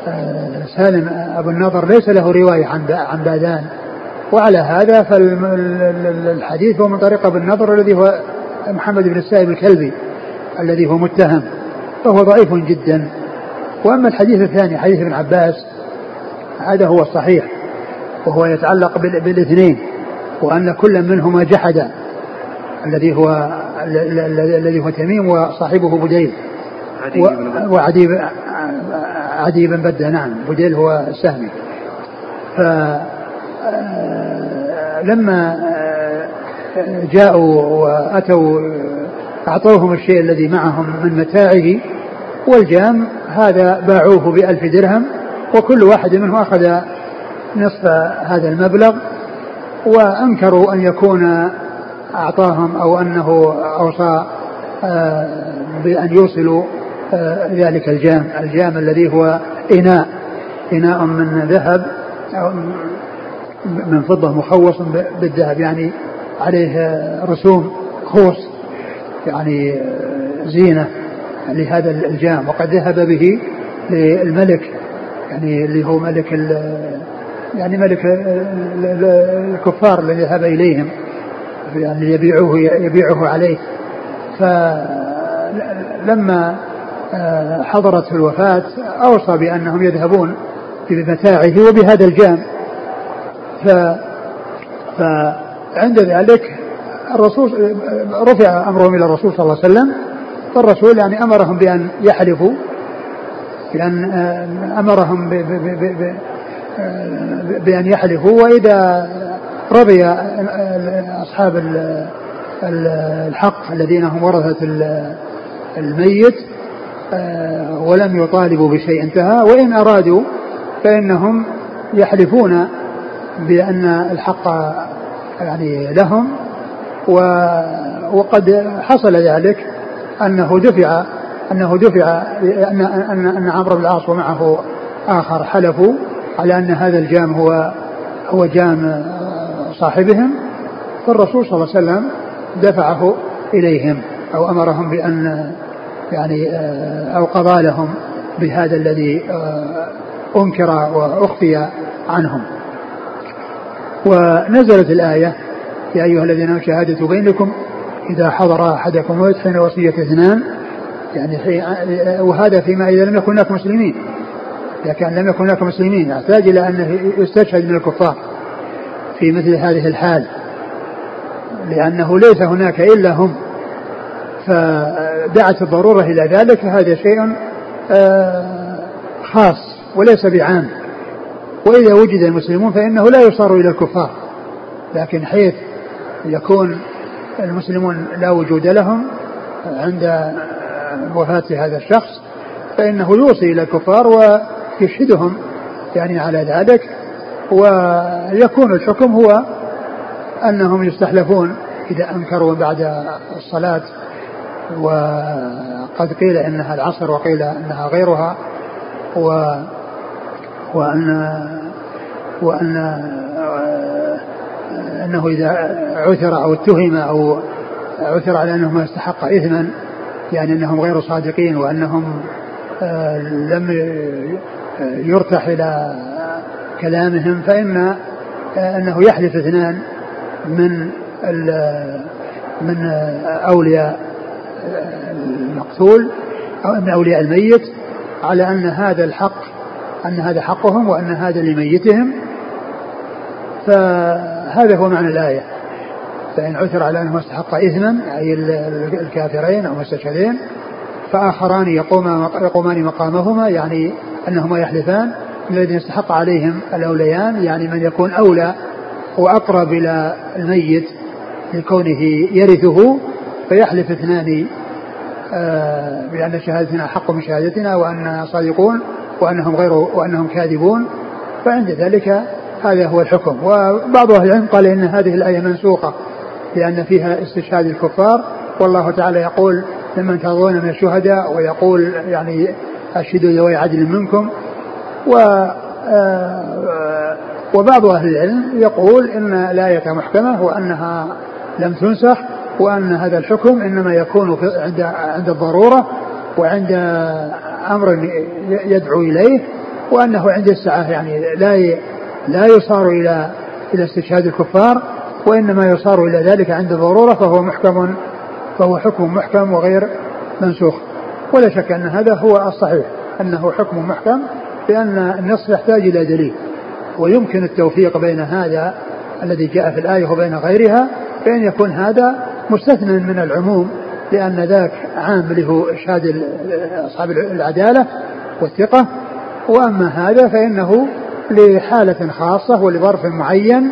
[SPEAKER 2] أه، سالم ابو النضر ليس له روايه عن عن بادان وعلى هذا فالحديث هو من طريق ابو النضر الذي هو محمد بن السائب الكلبي الذي هو متهم فهو ضعيف جدا واما الحديث الثاني حديث ابن عباس هذا هو الصحيح وهو يتعلق بالاثنين وان كل منهما جحد الذي هو الذي هو تميم وصاحبه بديل وعدي عدي بن بدة نعم بديل هو السهمي ف آه، لما آه، جاءوا واتوا اعطوهم الشيء الذي معهم من متاعه والجام هذا باعوه بألف درهم وكل واحد منهم أخذ نصف هذا المبلغ وأنكروا أن يكون أعطاهم أو أنه أوصى آه، بأن يوصلوا آه، ذلك الجام الجام الذي هو إناء إناء من ذهب من فضة مخوص بالذهب يعني عليه رسوم خوص يعني آه، زينة لهذا الجام وقد ذهب به للملك يعني اللي هو ملك يعني ملك الكفار الذي ذهب إليهم يعني يبيعه يبيعه عليه فلما آه، حضرت الوفاة أوصى بأنهم يذهبون بمتاعه وبهذا الجام ف فعند ذلك الرسول رفع أمرهم إلى الرسول صلى الله عليه وسلم فالرسول يعني أمرهم بأن يحلفوا بأن آه، أمرهم ب... ب... ب... آه، بأن يحلفوا وإذا رضي أصحاب الحق الذين هم ورثة الميت آه، ولم يطالبوا بشيء انتهى وإن أرادوا فإنهم يحلفون بأن الحق يعني لهم وقد حصل ذلك أنه دفع أنه دفع أن أن أن عمرو بن العاص ومعه آخر حلفوا على أن هذا الجام هو هو جام آه، صاحبهم فالرسول صلى الله عليه وسلم دفعه إليهم أو أمرهم بأن يعني آه، أو قضى لهم بهذا الذي آه، أنكر وأخفي عنهم ونزلت الآية يا أيها الذين آمنوا شهادة بينكم إذا حضر أحدكم الموت فإن وصية اثنان يعني آه، وهذا فيما إذا لم يكن هناك مسلمين إذا كان لم يكن هناك مسلمين يحتاج إلى أن يستشهد من الكفار في مثل هذه الحال لأنه ليس هناك إلا هم فدعت الضرورة إلى ذلك فهذا شيء آه، خاص وليس بعام وإذا وجد المسلمون فإنه لا يصار إلى الكفار لكن حيث يكون المسلمون لا وجود لهم عند آه، وفاة هذا الشخص فإنه يوصي إلى الكفار ويشهدهم يعني على ذلك ويكون الحكم هو أنهم يستحلفون إذا أنكروا بعد الصلاة وقد قيل إنها العصر وقيل إنها غيرها و وأن وأن آه، أنه إذا عثر أو اتهم أو عثر على أنه ما استحق إثما يعني أنهم غير صادقين وأنهم آه، لم آه، يرتح إلى كلامهم فإن أنه يحلف اثنان من من أولياء المقتول أو من أولياء الميت على أن هذا الحق أن هذا حقهم وأن هذا لميتهم فهذا هو معنى الآية فإن عثر على أنه استحق إثما أي الكافرين أو المستشهدين فآخران يقوم يقومان مقامهما يعني أنهما يحلفان الذين استحق عليهم الأوليان يعني من يكون أولى وأقرب إلى الميت لكونه يرثه فيحلف اثنان بأن آه، شهادتنا حق من شهادتنا وأننا صادقون وأنهم غير وأنهم كاذبون فعند ذلك هذا هو الحكم وبعض أهل العلم قال إن هذه الآية منسوخة لأن فيها استشهاد الكفار والله تعالى يقول لمن ترضون من الشهداء ويقول يعني أشهدوا ذوي عدل منكم و آه، وبعض أهل العلم يقول إن الآية محكمة وأنها لم تنسخ وأن هذا الحكم إنما يكون عند عند الضرورة وعند أمر يدعو إليه وأنه عند السعة يعني لا لا يصار إلى إلى استشهاد الكفار وإنما يصار إلى ذلك عند الضرورة فهو محكم فهو حكم محكم وغير منسوخ ولا شك أن هذا هو الصحيح أنه حكم محكم لأن النص يحتاج إلى دليل ويمكن التوفيق بين هذا الذي جاء في الآية وبين غيرها بأن يكون هذا مستثنى من العموم لأن ذاك عام اللي هو إرشاد أصحاب العدالة والثقة وأما هذا فإنه لحالة خاصة ولظرف معين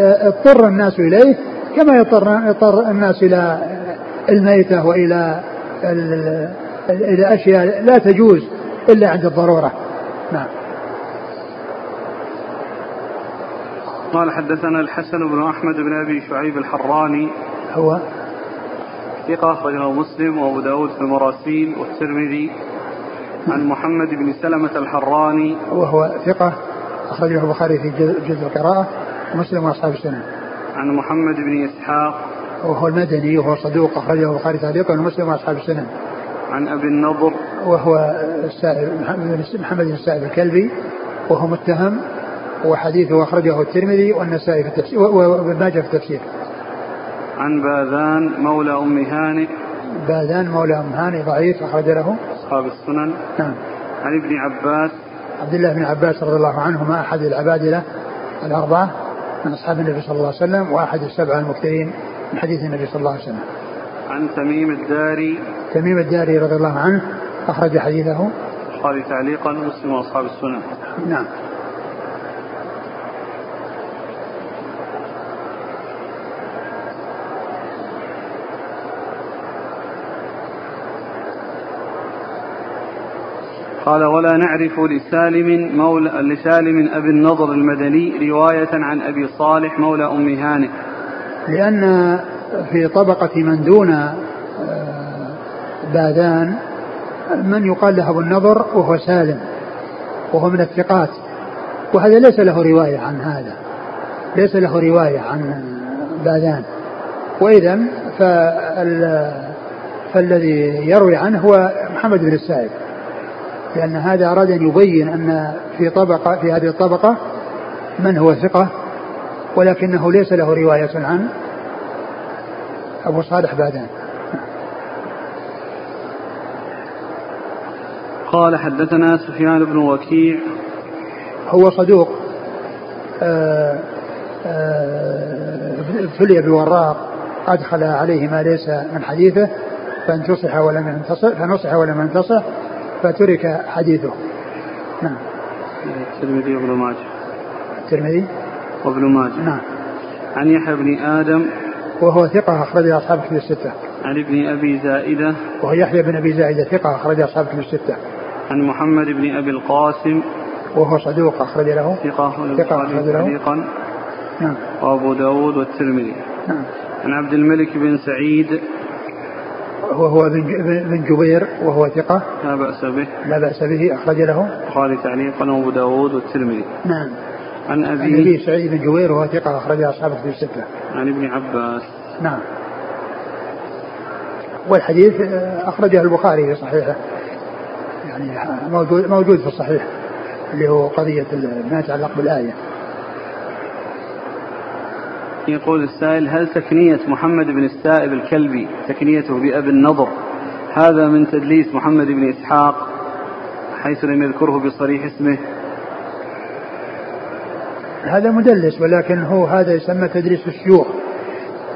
[SPEAKER 2] آه، اضطر الناس إليه كما يضطر يضطر الناس إلى الميتة وإلى إلى أشياء لا تجوز إلا عند الضرورة نعم
[SPEAKER 1] قال حدثنا الحسن بن أحمد بن أبي شعيب الحراني
[SPEAKER 2] هو
[SPEAKER 1] ثقة أخرجه مسلم وأبو داود في المراسيل والترمذي عن محمد بن سلمة الحراني
[SPEAKER 2] وهو ثقة أخرجه البخاري في جزء القراءة ومسلم وأصحاب السنة
[SPEAKER 1] عن محمد بن إسحاق
[SPEAKER 2] وهو المدني وهو صدوق أخرجه البخاري تعليقا ومسلم وأصحاب السنة
[SPEAKER 1] عن أبي النضر
[SPEAKER 2] وهو السائب محمد بن السائب الكلبي وهو متهم وحديثه أخرجه الترمذي والنسائي في التفسير وابن ماجه في التفسير.
[SPEAKER 1] عن باذان مولى أم هانئ
[SPEAKER 2] باذان مولى أم هانئ ضعيف أخرج له
[SPEAKER 1] أصحاب السنن
[SPEAKER 2] نعم
[SPEAKER 1] عن ابن عباس
[SPEAKER 2] عبد الله بن عباس رضي الله عنهما أحد العبادلة الأربعة من أصحاب النبي صلى الله عليه وسلم وأحد السبعة المكثرين من حديث النبي صلى الله عليه وسلم.
[SPEAKER 1] عن تميم الداري
[SPEAKER 2] تميم الداري رضي الله عنه أخرج حديثه
[SPEAKER 1] البخاري تعليقا مسلم واصحاب السنن.
[SPEAKER 2] نعم.
[SPEAKER 1] قال ولا نعرف لسالم مولى لسالم أبي النضر المدني رواية عن أبي صالح مولى أم هانئ
[SPEAKER 2] لأن في طبقة من دون آه، باذان من يقال له أبو النضر وهو سالم وهو من الثقات وهذا ليس له رواية عن هذا ليس له رواية عن باذان وإذا فال فالذي يروي عنه هو محمد بن السائب لأن هذا أراد أن يبين أن في طبقة في هذه الطبقة من هو ثقة ولكنه ليس له رواية عن أبو صالح بعدين
[SPEAKER 1] قال حدثنا سفيان بن وكيع
[SPEAKER 2] هو صدوق آه، آه، ابتلي بوراق أدخل عليه ما ليس من حديثه فانتصح ولم ينتصح فنصح ولم ينتصح فترك حديثه نعم الترمذي وابن ماجه
[SPEAKER 1] الترمذي وابن ماجه نعم
[SPEAKER 2] عن
[SPEAKER 1] يحيى بن ادم
[SPEAKER 2] وهو ثقة أخرج أصحاب كتب الستة.
[SPEAKER 1] عن ابن أبي زائدة
[SPEAKER 2] وهو يحيى بن أبي زائدة ثقة أخرج أصحاب كتب الستة.
[SPEAKER 1] عن محمد بن أبي القاسم
[SPEAKER 2] وهو صدوق أخرج له
[SPEAKER 1] ثقة ثقة أخرج له ثقة
[SPEAKER 2] نعم
[SPEAKER 1] وأبو داود والترمذي
[SPEAKER 2] نعم
[SPEAKER 1] عن عبد الملك بن سعيد
[SPEAKER 2] وهو بن جبير وهو ثقة
[SPEAKER 1] لا بأس به
[SPEAKER 2] لا بأس به أخرج له
[SPEAKER 1] البخاري تعليقا وأبو داوود والترمذي
[SPEAKER 2] نعم
[SPEAKER 1] عن أبي عن أبي
[SPEAKER 2] سعيد بن جبير وهو ثقة أخرج أصحابه في الستة
[SPEAKER 1] عن ابن عباس
[SPEAKER 2] نعم والحديث آه، أخرجه البخاري في صحيحه يعني موجود موجود في الصحيح اللي هو قضية ما يتعلق بالآية
[SPEAKER 1] يقول السائل هل تكنية محمد بن السائب الكلبي تكنيته بأب النضر هذا من تدليس محمد بن إسحاق حيث لم يذكره بصريح اسمه
[SPEAKER 2] هذا مدلس ولكن هو هذا يسمى تدريس الشيوخ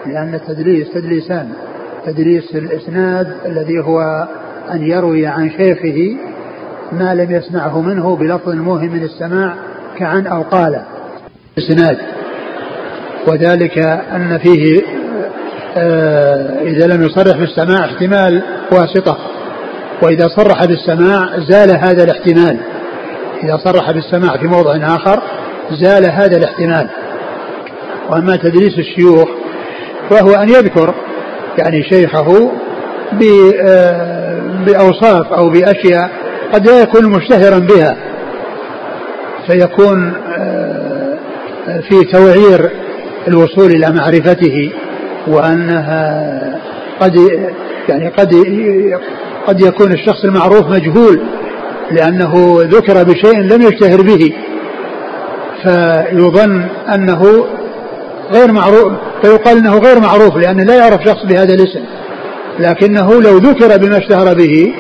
[SPEAKER 2] لأن التدليس تدليسان تدليس الإسناد الذي هو أن يروي عن شيخه ما لم يسمعه منه بلفظ موهم من السماع كعن أو قال إسناد وذلك أن فيه آه، إذا لم يصرح بالسماع احتمال واسطة وإذا صرح بالسماع زال هذا الاحتمال إذا صرح بالسماع في موضع آخر زال هذا الاحتمال وأما تدريس الشيوخ فهو أن يذكر يعني شيخه آه، بأوصاف أو بأشياء قد لا يكون مشتهرا بها فيكون آه، في توعير الوصول إلى معرفته وأنها قد يعني قد قد يكون الشخص المعروف مجهول لأنه ذكر بشيء لم يشتهر به فيظن أنه غير معروف فيقال أنه غير معروف لأنه لا يعرف شخص بهذا الاسم لكنه لو ذكر بما اشتهر به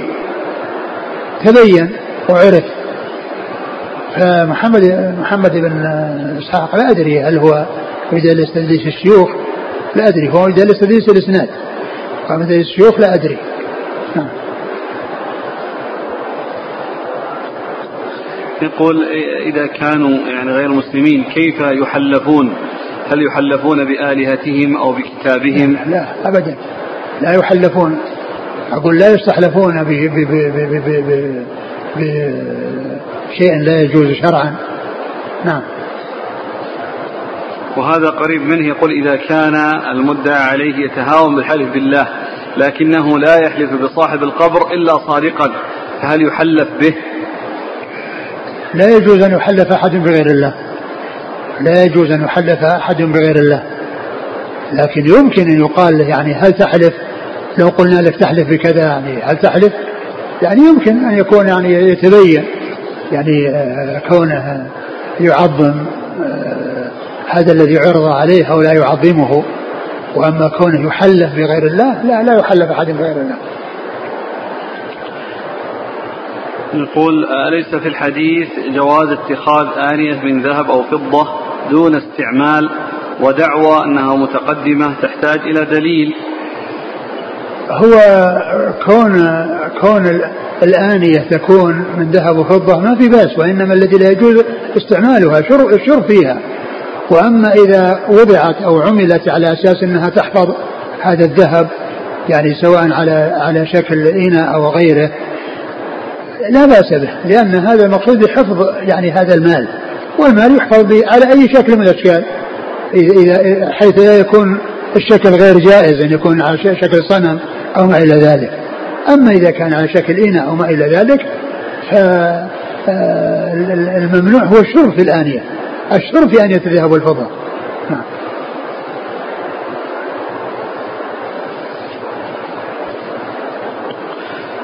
[SPEAKER 2] تبين وعرف فمحمد محمد بن اسحاق لا ادري هل هو وإذا ليس الشيوخ لا أدري هو إذا ليس الإسناد قام مثل الشيوخ لا أدري نعم
[SPEAKER 1] يقول إذا كانوا يعني غير مسلمين كيف يحلفون هل يحلفون بآلهتهم أو بكتابهم
[SPEAKER 2] لا, لا أبدا لا يحلفون أقول لا يستحلفون بشيء لا يجوز شرعا نعم
[SPEAKER 1] وهذا قريب منه يقول إذا كان المدعى عليه يتهاون بالحلف بالله لكنه لا يحلف بصاحب القبر إلا صادقا فهل يحلف به
[SPEAKER 2] لا يجوز أن يحلف أحد بغير الله لا يجوز أن يحلف أحد بغير الله لكن يمكن أن يقال يعني هل تحلف لو قلنا لك تحلف بكذا يعني هل تحلف يعني يمكن أن يكون يعني يتبين يعني آه، كونه يعظم آه، هذا الذي عرض عليه هؤلاء يعظمه واما كونه يحلف بغير الله لا لا يحلف احد بغير الله.
[SPEAKER 1] نقول أليس في الحديث جواز اتخاذ آنية من ذهب أو فضة دون استعمال ودعوى أنها متقدمة تحتاج إلى دليل
[SPEAKER 2] هو كون كون الآنية تكون من ذهب وفضة ما في بأس وإنما الذي لا يجوز استعمالها الشرب فيها وأما إذا وضعت أو عملت على أساس أنها تحفظ هذا الذهب يعني سواء على على شكل إناء أو غيره لا بأس به لأن هذا المقصود بحفظ يعني هذا المال والمال يحفظ على أي شكل من الأشكال إذا حيث لا يكون الشكل غير جائز أن يكون على شكل صنم أو ما إلى ذلك أما إذا كان على شكل إناء أو ما إلى ذلك فالممنوع آه، هو الشرب في الآنية الشرب في أن يتذهب الفضل نعم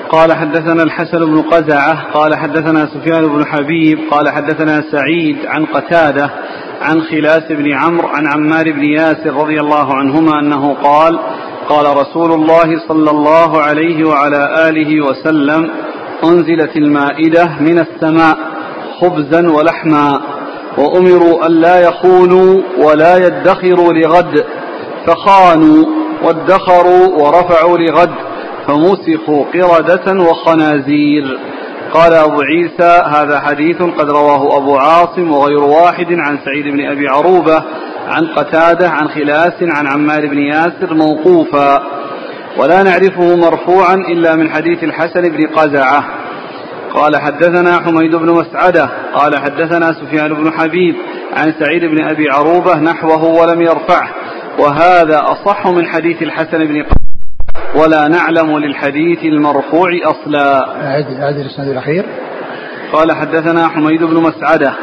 [SPEAKER 1] قال حدثنا الحسن بن قزعة قال حدثنا سفيان بن حبيب قال حدثنا سعيد عن قتادة عن خلاس بن عمرو عن عمار بن ياسر رضي الله عنهما أنه قال قال رسول الله صلى الله عليه وعلى آله وسلم أنزلت المائدة من السماء خبزا ولحما وأمروا أن لا يخونوا ولا يدخروا لغد فخانوا وادخروا ورفعوا لغد فمسخوا قردة وخنازير قال أبو عيسى هذا حديث قد رواه أبو عاصم وغير واحد عن سعيد بن أبي عروبة عن قتادة عن خلاس عن عمار بن ياسر موقوفا ولا نعرفه مرفوعا إلا من حديث الحسن بن قزعة قال حدثنا حميد بن مسعدة قال حدثنا سفيان بن حبيب عن سعيد بن أبي عروبة نحوه ولم يرفعه وهذا أصح من حديث الحسن بن ولا نعلم للحديث المرفوع أصلا
[SPEAKER 2] هذا الإسناد الأخير
[SPEAKER 1] قال حدثنا حميد بن مسعدة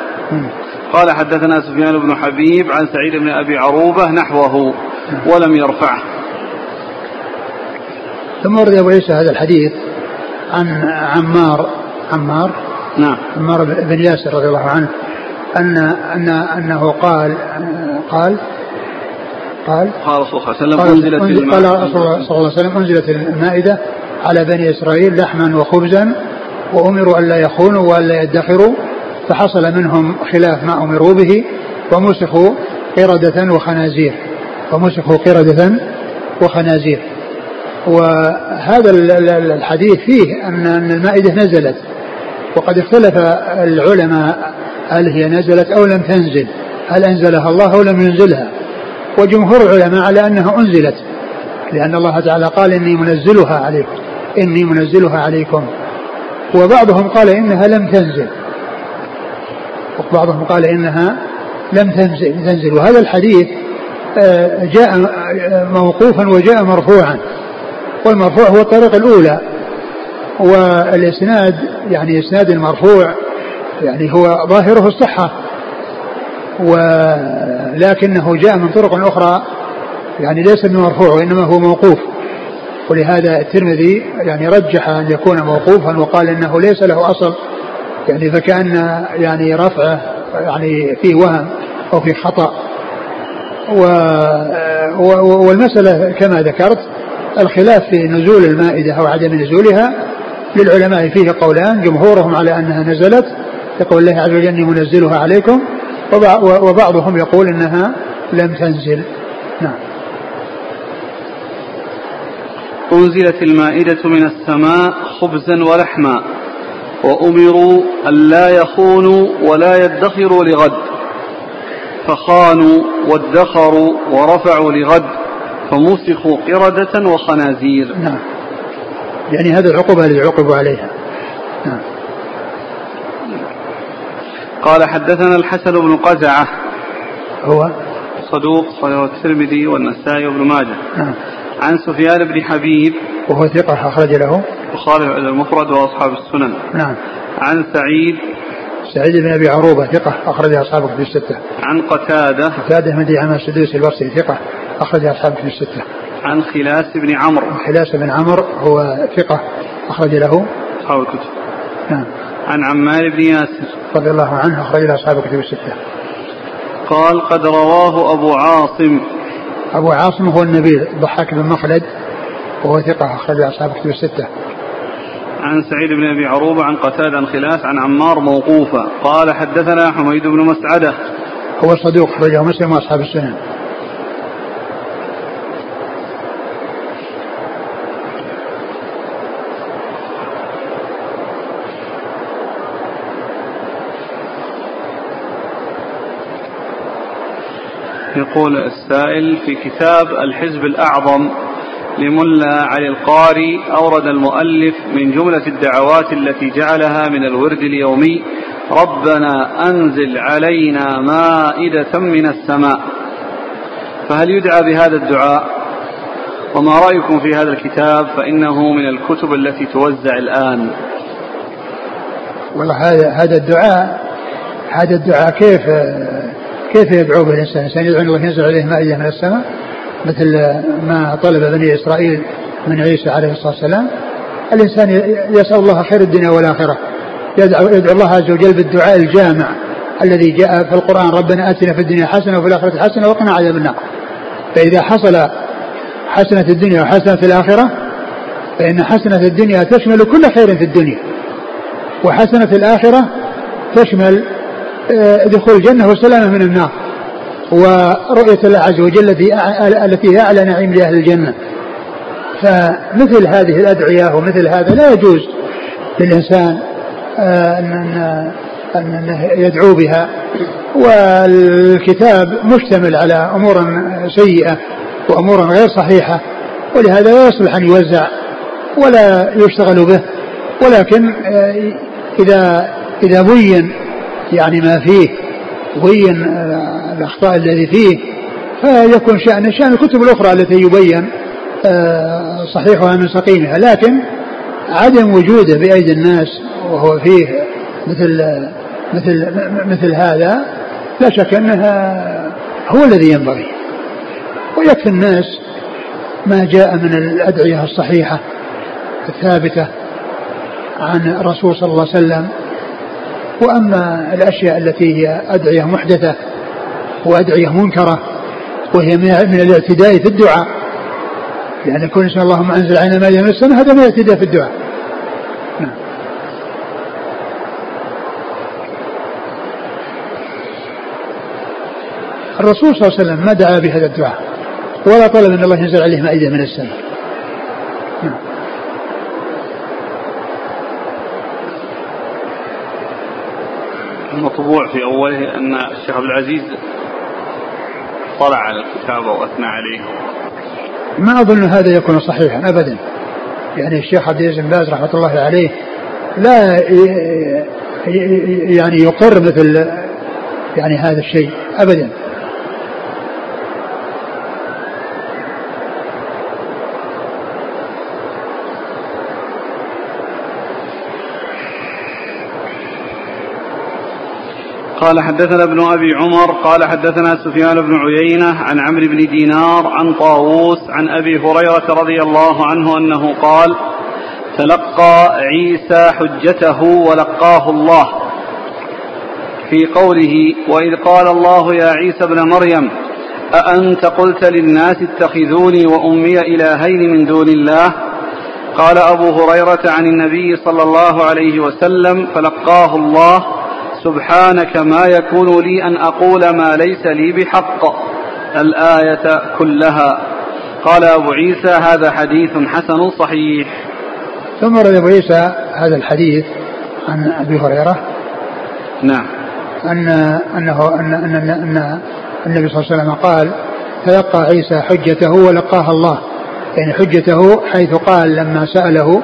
[SPEAKER 1] قال حدثنا سفيان بن حبيب عن سعيد بن أبي عروبة نحوه ولم يرفعه
[SPEAKER 2] ثم ورد أبو عيسى هذا الحديث عن عمار عمار
[SPEAKER 1] نعم
[SPEAKER 2] عمار بن ياسر رضي الله عنه أن أن أنه قال
[SPEAKER 1] قال
[SPEAKER 2] قال قال رسول الله صلى
[SPEAKER 1] الله عليه وسلم أنزلت قال
[SPEAKER 2] صلى الله عليه وسلم أنزلت المائدة على بني إسرائيل لحما وخبزا وأمروا ألا يخونوا وألا يدخروا فحصل منهم خلاف ما أمروا به ومسخوا قردة وخنازير ومسخوا قردة وخنازير وهذا الحديث فيه أن المائدة نزلت وقد اختلف العلماء هل هي نزلت أو لم تنزل هل أنزلها الله أو لم ينزلها وجمهور العلماء على أنها أنزلت لأن الله تعالى قال إني منزلها عليكم إني منزلها عليكم وبعضهم قال إنها لم تنزل وبعضهم قال إنها لم تنزل, تنزل وهذا الحديث آه، جاء آه، موقوفا وجاء مرفوعا والمرفوع هو الطريق الأولى والاسناد يعني اسناد المرفوع يعني هو ظاهره الصحه ولكنه جاء من طرق اخرى يعني ليس بمرفوع وانما هو موقوف ولهذا الترمذي يعني رجح ان يكون موقوفا وقال انه ليس له اصل يعني فكان يعني رفعه يعني في وهم او في خطا و والمساله كما ذكرت الخلاف في نزول المائده او عدم نزولها للعلماء فيه قولان جمهورهم على أنها نزلت يقول الله عز وجل إني منزلها عليكم وبعضهم يقول إنها لم تنزل
[SPEAKER 1] نعم أنزلت المائدة من السماء خبزا ولحما وأمروا أن لا يخونوا ولا يدخروا لغد فخانوا وادخروا ورفعوا لغد فمسخوا قردة وخنازير نعم
[SPEAKER 2] يعني هذه العقوبة اللي يعوقب عليها نعم.
[SPEAKER 1] قال حدثنا الحسن بن قزعة هو صدوق صدوق الترمذي والنسائي وابن ماجه نعم. عن سفيان بن حبيب
[SPEAKER 3] وهو ثقة أخرج له
[SPEAKER 1] وخالف المفرد وأصحاب السنن نعم عن سعيد
[SPEAKER 3] سعيد بن ابي عروبه ثقه اخرج أصحابه في السته.
[SPEAKER 1] عن قتاده
[SPEAKER 3] قتاده بن دعامه السدوسي البصري ثقه اخرج أصحابه في السته.
[SPEAKER 1] عن خلاس بن عمرو
[SPEAKER 3] خلاس بن عمرو هو ثقة أخرج له أصحاب الكتب
[SPEAKER 1] نعم عن عمار بن ياسر
[SPEAKER 3] رضي الله عنه أخرج له أصحاب الكتب الستة
[SPEAKER 1] قال قد رواه أبو عاصم
[SPEAKER 3] أبو عاصم هو النبي ضحاك بن مخلد وهو ثقة أخرج أصحاب الكتب الستة
[SPEAKER 1] عن سعيد بن أبي عروبة عن قتادة عن خلاس عن عمار موقوفا قال حدثنا حميد بن مسعدة
[SPEAKER 3] هو صدوق أخرجه مسلم وأصحاب السنن
[SPEAKER 1] يقول السائل في كتاب الحزب الأعظم لملا علي القاري أورد المؤلف من جملة الدعوات التي جعلها من الورد اليومي ربنا أنزل علينا مائدة من السماء فهل يدعى بهذا الدعاء وما رأيكم في هذا الكتاب فإنه من الكتب التي توزع الآن
[SPEAKER 2] والله هذا هذا الدعاء هذا الدعاء كيف كيف يدعو به الإنسان الإنسان يدعو ينزل عليه مائدة من السماء مثل ما طلب بني إسرائيل من عيسى عليه الصلاة والسلام الإنسان يسأل الله خير الدنيا والآخرة يدعو, يدعو الله عز وجل بالدعاء الجامع الذي جاء في القرآن ربنا آتنا في الدنيا حسنة وفي الآخرة حسنة وقنا عذاب النار فإذا حصل حسنة الدنيا وحسنة الآخرة فإن حسنة الدنيا تشمل كل خير في الدنيا وحسنة الآخرة تشمل آه، دخول الجنة والسلامة من النار ورؤية الله عز وجل آه، التي هي أعلى نعيم لأهل الجنة فمثل هذه الأدعية ومثل هذا لا يجوز للإنسان آه، أن أن يدعو بها والكتاب مشتمل على أمور سيئة وأمور غير صحيحة ولهذا لا يصلح أن يوزع ولا يشتغل به ولكن إذا إذا بين يعني ما فيه بين آه، الأخطاء الذي فيه فيكون شأن شأن الكتب الأخرى التي يبين آه، صحيحها من سقيمها لكن عدم وجوده بأيدي الناس وهو فيه مثل مثل مثل هذا لا شك أنها هو الذي ينبغي ويكفي الناس ما جاء من الأدعية الصحيحة الثابتة عن الرسول صلى الله عليه وسلم وأما الأشياء التي هي أدعية محدثة وأدعية منكرة وهي من الاعتداء في الدعاء يعني كل إن شاء اللهم أنزل علينا ما يمسنا هذا من الاعتداء في الدعاء نعم. الرسول صلى الله عليه وسلم ما دعا بهذا الدعاء ولا طلب من الله ينزل عليه مائدة من السماء
[SPEAKER 1] مطبوع في أوله أن الشيخ عبد العزيز طلع على الكتاب وأثنى عليه
[SPEAKER 2] ما أظن هذا يكون صحيحا أبدا يعني الشيخ عبد العزيز بن باز رحمة الله عليه لا يعني يقر مثل يعني هذا الشيء أبدا
[SPEAKER 1] قال حدثنا ابن أبي عمر قال حدثنا سفيان بن عيينة عن عمرو بن دينار عن طاووس عن أبي هريرة رضي الله عنه أنه قال تلقى عيسى حجته ولقاه الله في قوله وإذ قال الله يا عيسى ابن مريم أأنت قلت للناس اتخذوني وأمي إلهين من دون الله قال أبو هريرة عن النبي صلى الله عليه وسلم فلقاه الله سبحانك ما يكون لي أن أقول ما ليس لي بحق الآية كلها قال أبو عيسى هذا حديث حسن صحيح
[SPEAKER 2] ثم رد أبو عيسى هذا الحديث عن أبي هريرة نعم أن أنه أن أن, أن, أن النبي صلى الله عليه وسلم قال تلقى عيسى حجته ولقاها الله يعني حجته حيث قال لما سأله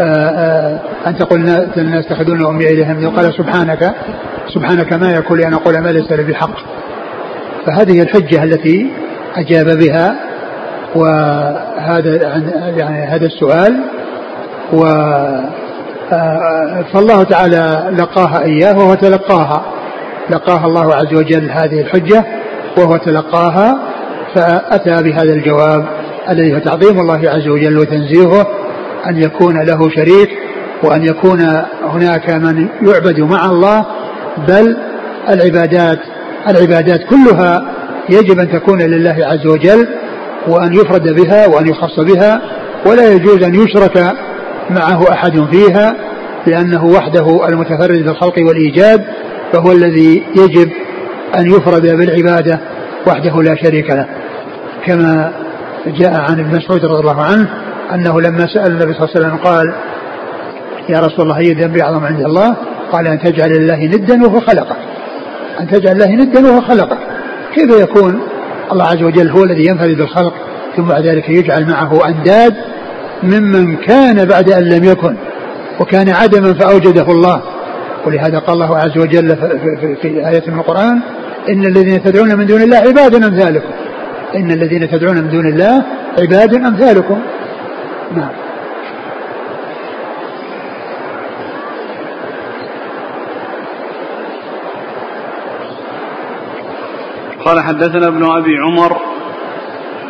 [SPEAKER 2] آه، آه، أن تقول الناس تحدون أمي إليهم قال سبحانك سبحانك ما يكون لأن أقول ما ليس لي بحق فهذه الحجة التي أجاب بها وهذا يعني هذا السؤال و آه، فالله تعالى لقاها إياه وهو تلقاها لقاها الله عز وجل هذه الحجة وهو تلقاها فأتى بهذا الجواب الذي هو تعظيم الله عز وجل وتنزيهه أن يكون له شريك وأن يكون هناك من يعبد مع الله بل العبادات العبادات كلها يجب أن تكون لله عز وجل وأن يفرد بها وأن يخص بها ولا يجوز أن يشرك معه أحد فيها لأنه وحده المتفرد بالخلق والإيجاد فهو الذي يجب أن يفرد بالعبادة وحده لا شريك له كما جاء عن ابن مسعود رضي الله عنه أنه لما سأل النبي صلى الله عليه وسلم قال يا رسول الله أي ذنب أعظم عند الله قال أن تجعل لله ندا وهو خلقه. أن تجعل الله ندا وهو خلقه. كيف يكون الله عز وجل هو الذي ينفرد بالخلق ثم بعد ذلك يجعل معه أنداد ممن كان بعد أن لم يكن وكان عدما فأوجده الله ولهذا قال الله عز وجل في آية من القرآن إن الذين تدعون من دون الله عباد أمثالكم إن الذين تدعون من دون الله عباد أمثالكم نعم
[SPEAKER 1] قال حدثنا ابن ابي عمر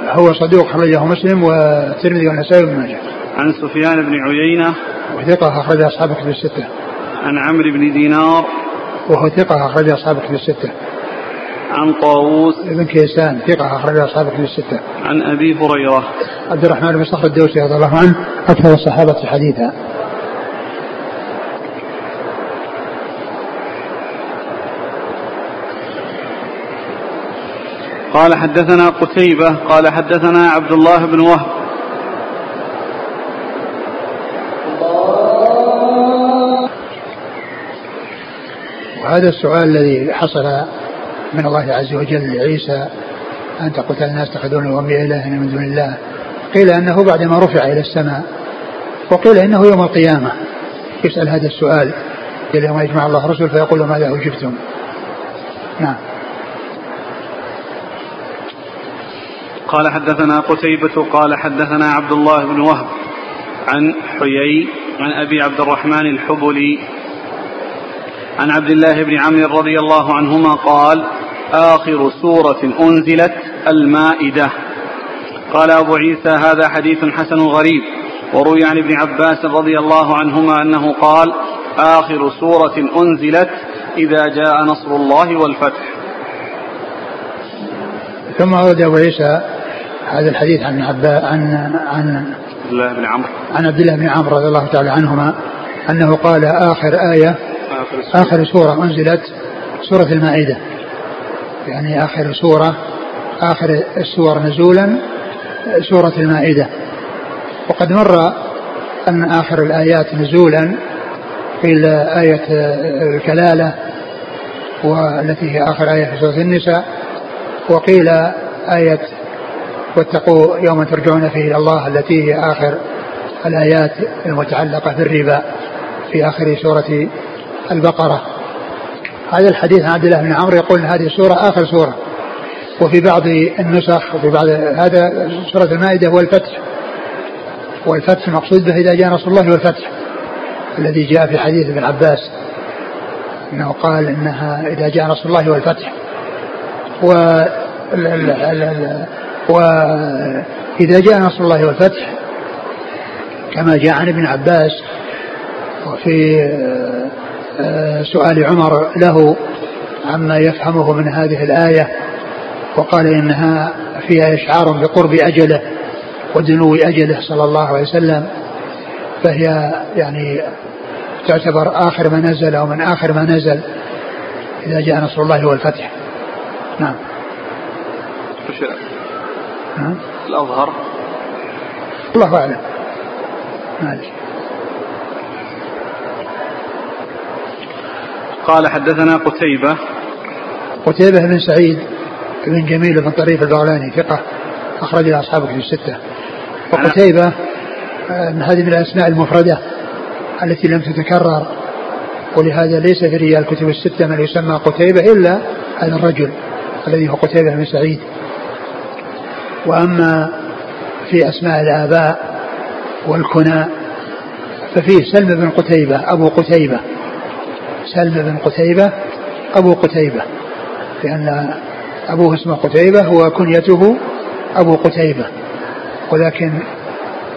[SPEAKER 3] هو صدوق خرجه مسلم والترمذي والنسائي
[SPEAKER 1] وابن
[SPEAKER 3] ماجه
[SPEAKER 1] عن سفيان بن عيينه
[SPEAKER 3] وثقه اخرج اصحابك في السته
[SPEAKER 1] عن عمرو
[SPEAKER 3] بن
[SPEAKER 1] دينار
[SPEAKER 3] وهو ثقه اخرج اصحابك في السته
[SPEAKER 1] عن طاووس
[SPEAKER 3] ابن كيسان ثقة أخرج أصحابه من الستة.
[SPEAKER 1] عن أبي هريرة.
[SPEAKER 3] عبد الرحمن بن صخر الدوسي رضي الله عنه أكثر الصحابة حديثا.
[SPEAKER 1] قال حدثنا قتيبة قال حدثنا عبد الله بن وهب
[SPEAKER 2] وهذا السؤال الذي حصل من الله عز وجل لعيسى أنت قلت الناس تخذون وأمي إلها من دون الله قيل أنه بعدما رفع إلى السماء وقيل إنه يوم القيامة يسأل هذا السؤال قيل يوم يجمع الله رسول فيقول ماذا أجبتم نعم
[SPEAKER 1] قال حدثنا قتيبة قال حدثنا عبد الله بن وهب عن حيي عن أبي عبد الرحمن الحبلي عن عبد الله بن عمرو رضي الله عنهما قال آخر سورة أنزلت المائدة قال أبو عيسى هذا حديث حسن غريب وروي عن ابن عباس رضي الله عنهما أنه قال آخر سورة أنزلت إذا جاء نصر الله والفتح
[SPEAKER 2] ثم أورد أبو عيسى هذا الحديث عن عباس عن عن عبد الله بن عمرو عن عبد الله بن عمرو رضي الله تعالى عنهما أنه قال آخر آية آخر سورة, آخر سورة أنزلت سورة المائدة يعني آخر سورة آخر السور نزولا سورة المائدة وقد مر أن آخر الآيات نزولا قيل آية الكلالة والتي هي آخر آية في سورة النساء وقيل آية واتقوا يوم ترجعون فيه إلى الله التي هي آخر الآيات المتعلقة بالربا في آخر سورة البقرة هذا الحديث عن عبد الله بن عمرو يقول ان هذه السوره اخر سوره وفي بعض النسخ وفي بعض هذا سوره المائده هو الفتح والفتح المقصود به اذا جاء نصر الله والفتح الذي جاء في حديث ابن عباس انه قال انها اذا جاء نصر الله والفتح و وإذا جاء نصر الله والفتح كما جاء عن ابن عباس وفي سؤال عمر له عما يفهمه من هذه الآية وقال إنها فيها إشعار بقرب أجله ودنو أجله صلى الله عليه وسلم فهي يعني تعتبر آخر ما نزل أو من آخر ما نزل إذا جاء نصر الله والفتح نعم,
[SPEAKER 1] نعم. الأظهر
[SPEAKER 2] الله أعلم معلش
[SPEAKER 1] قال حدثنا قتيبة
[SPEAKER 3] قتيبة بن سعيد بن جميل بن طريف البغلاني ثقة أخرج له أصحاب كتب الستة وقتيبة آه، من هذه من الأسماء المفردة التي لم تتكرر ولهذا ليس في رجال الكتب الستة من يسمى قتيبة إلا هذا الرجل الذي هو قتيبة بن سعيد وأما في أسماء الآباء والكنى ففيه سلم بن قتيبة أبو قتيبة سلمة بن قتيبة أبو قتيبة لأن أبوه اسمه قتيبة وكنيته أبو قتيبة ولكن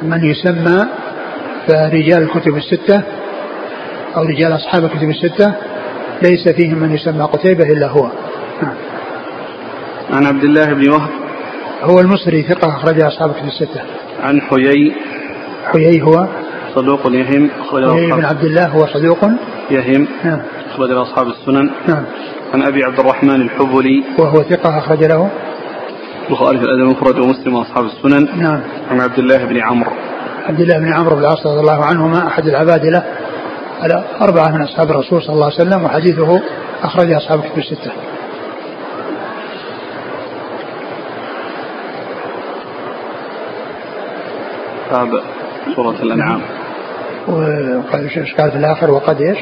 [SPEAKER 3] من يسمى فرجال الكتب الستة أو رجال أصحاب الكتب الستة ليس فيهم من يسمى قتيبة إلا هو نعم.
[SPEAKER 1] عن عبد الله بن وهب
[SPEAKER 3] هو المصري ثقة أخرج أصحاب الكتب الستة
[SPEAKER 1] عن حيي
[SPEAKER 3] حيي هو
[SPEAKER 1] صدوق يهم أخرج
[SPEAKER 3] وهيب بن عبد الله هو صدوق
[SPEAKER 1] يهم
[SPEAKER 3] نعم
[SPEAKER 1] أخرج له أصحاب السنن نعم عن أبي عبد الرحمن الحبلي
[SPEAKER 3] وهو ثقة أخرج له
[SPEAKER 1] البخاري في الأدب المفرد ومسلم وأصحاب السنن نعم عن عبد الله بن عمرو
[SPEAKER 3] عبد الله بن عمرو بن العاص رضي الله عنهما أحد العبادلة أربعة من أصحاب الرسول صلى الله عليه وسلم وحديثه أخرج أصحاب كتب الستة
[SPEAKER 1] باب سورة الأنعام نعم.
[SPEAKER 3] وقال ايش قال في الاخر وقد ايش؟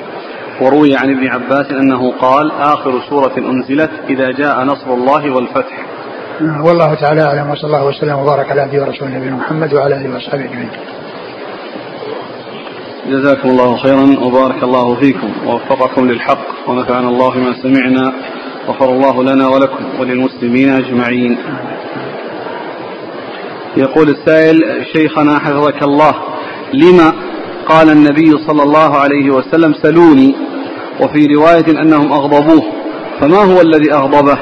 [SPEAKER 1] وروي عن ابن عباس انه قال اخر سوره انزلت اذا جاء نصر الله والفتح.
[SPEAKER 2] نعم، والله تعالى اعلم وصلى الله وسلم وبارك على عبده ورسوله نبينا محمد وعلى اله واصحابه اجمعين.
[SPEAKER 1] جزاكم الله خيرا وبارك الله فيكم ووفقكم للحق ونفعنا الله بما سمعنا غفر الله لنا ولكم وللمسلمين اجمعين. يقول السائل شيخنا حفظك الله لما قال النبي صلى الله عليه وسلم سلوني وفي رواية أنهم أغضبوه فما هو الذي أغضبه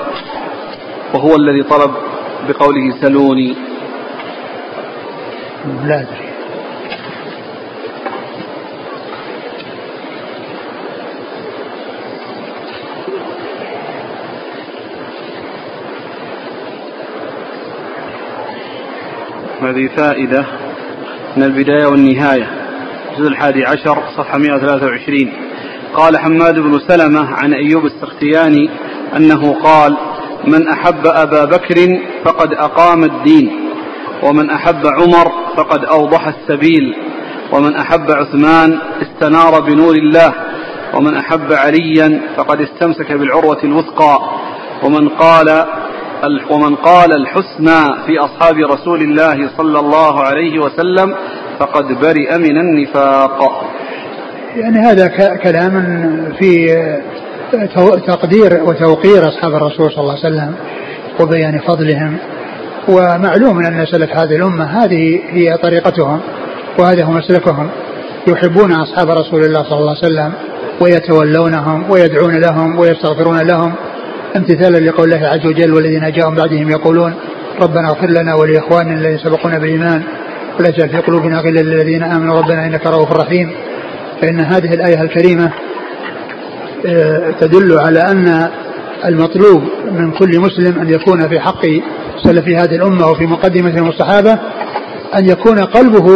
[SPEAKER 1] وهو الذي طلب بقوله سلوني لا أدري هذه فائدة من البداية والنهاية الجزء الحادي عشر صفحة 123 قال حماد بن سلمة عن أيوب السختياني أنه قال من أحب أبا بكر فقد أقام الدين ومن أحب عمر فقد أوضح السبيل ومن أحب عثمان استنار بنور الله ومن أحب عليا فقد استمسك بالعروة الوثقى ومن قال ومن قال الحسنى في أصحاب رسول الله صلى الله عليه وسلم فقد برئ من النفاق
[SPEAKER 2] يعني هذا كلام في تقدير وتوقير أصحاب الرسول صلى الله عليه وسلم وبيان يعني فضلهم ومعلوم أن سلف هذه الأمة هذه هي طريقتهم وهذا هو مسلكهم يحبون أصحاب رسول الله صلى الله عليه وسلم ويتولونهم ويدعون لهم ويستغفرون لهم امتثالا لقول الله عز وجل والذين جاءهم بعدهم يقولون ربنا اغفر لنا ولاخواننا الذين سبقونا بالايمان ولا تجعل في قلوبنا غلا للذين امنوا ربنا انك رؤوف رحيم فان هذه الايه الكريمه آه، تدل على ان المطلوب من كل مسلم ان يكون في حق سلف هذه الامه وفي مقدمتهم الصحابه ان يكون قلبه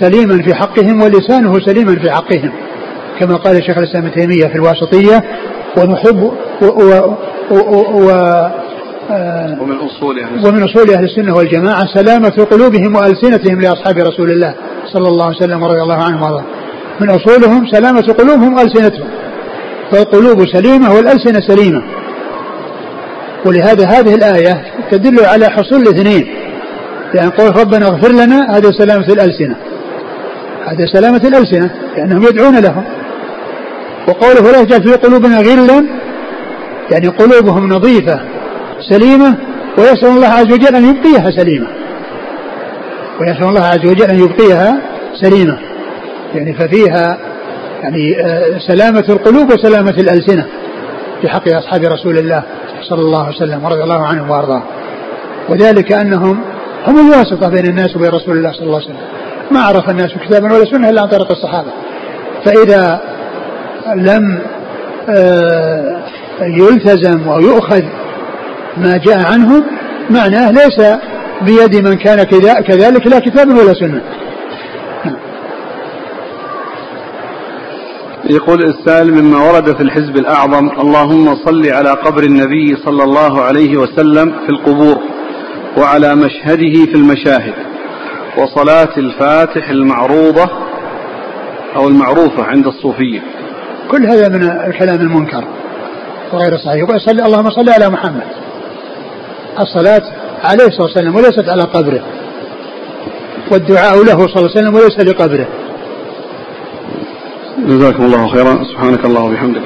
[SPEAKER 2] سليما في حقهم ولسانه سليما في حقهم كما قال شيخ الاسلام ابن تيميه في الواسطيه ونحب و, و, و, و
[SPEAKER 1] آه، ومن أصول أهل ومن
[SPEAKER 2] أصول أهل السنة والجماعة سلامة قلوبهم وألسنتهم لأصحاب رسول الله صلى الله عليه وسلم ورضي الله عنهم وأرضاهم من أصولهم سلامة قلوبهم وألسنتهم فالقلوب سليمة والألسنة سليمة ولهذا هذه الآية تدل على حصول الاثنين لأن قول ربنا اغفر لنا هذا سلامة الألسنة هذا سلامة الألسنة لأنهم يدعون لهم وقوله ولا في قلوبنا غلا يعني قلوبهم نظيفة سليمة ويسأل الله عز وجل أن يبقيها سليمة ويسأل الله عز وجل أن يبقيها سليمة يعني ففيها يعني آه، سلامة القلوب وسلامة الألسنة في حق أصحاب رسول الله صلى الله عليه وسلم ورضي الله عنهم وأرضاه وذلك أنهم هم الواسطة بين الناس وبين رسول الله صلى الله عليه وسلم ما عرف الناس كتابا ولا سنة إلا عن طريق الصحابة فإذا لم آه، يلتزم ويؤخذ ما جاء عنه معناه ليس بيد من كان كذلك لا كتاب ولا سنه
[SPEAKER 1] يقول السائل مما ورد في الحزب الأعظم اللهم صل على قبر النبي صلى الله عليه وسلم في القبور وعلى مشهده في المشاهد وصلاة الفاتح المعروضة أو المعروفة عند الصوفية
[SPEAKER 2] كل هذا من الكلام المنكر وغير صحيح يقول اللهم صل على محمد الصلاة عليه صلى الله عليه وسلم وليست على قبره والدعاء له صلى الله عليه وسلم وليس لقبره
[SPEAKER 1] جزاكم الله خيرا سبحانك الله وبحمدك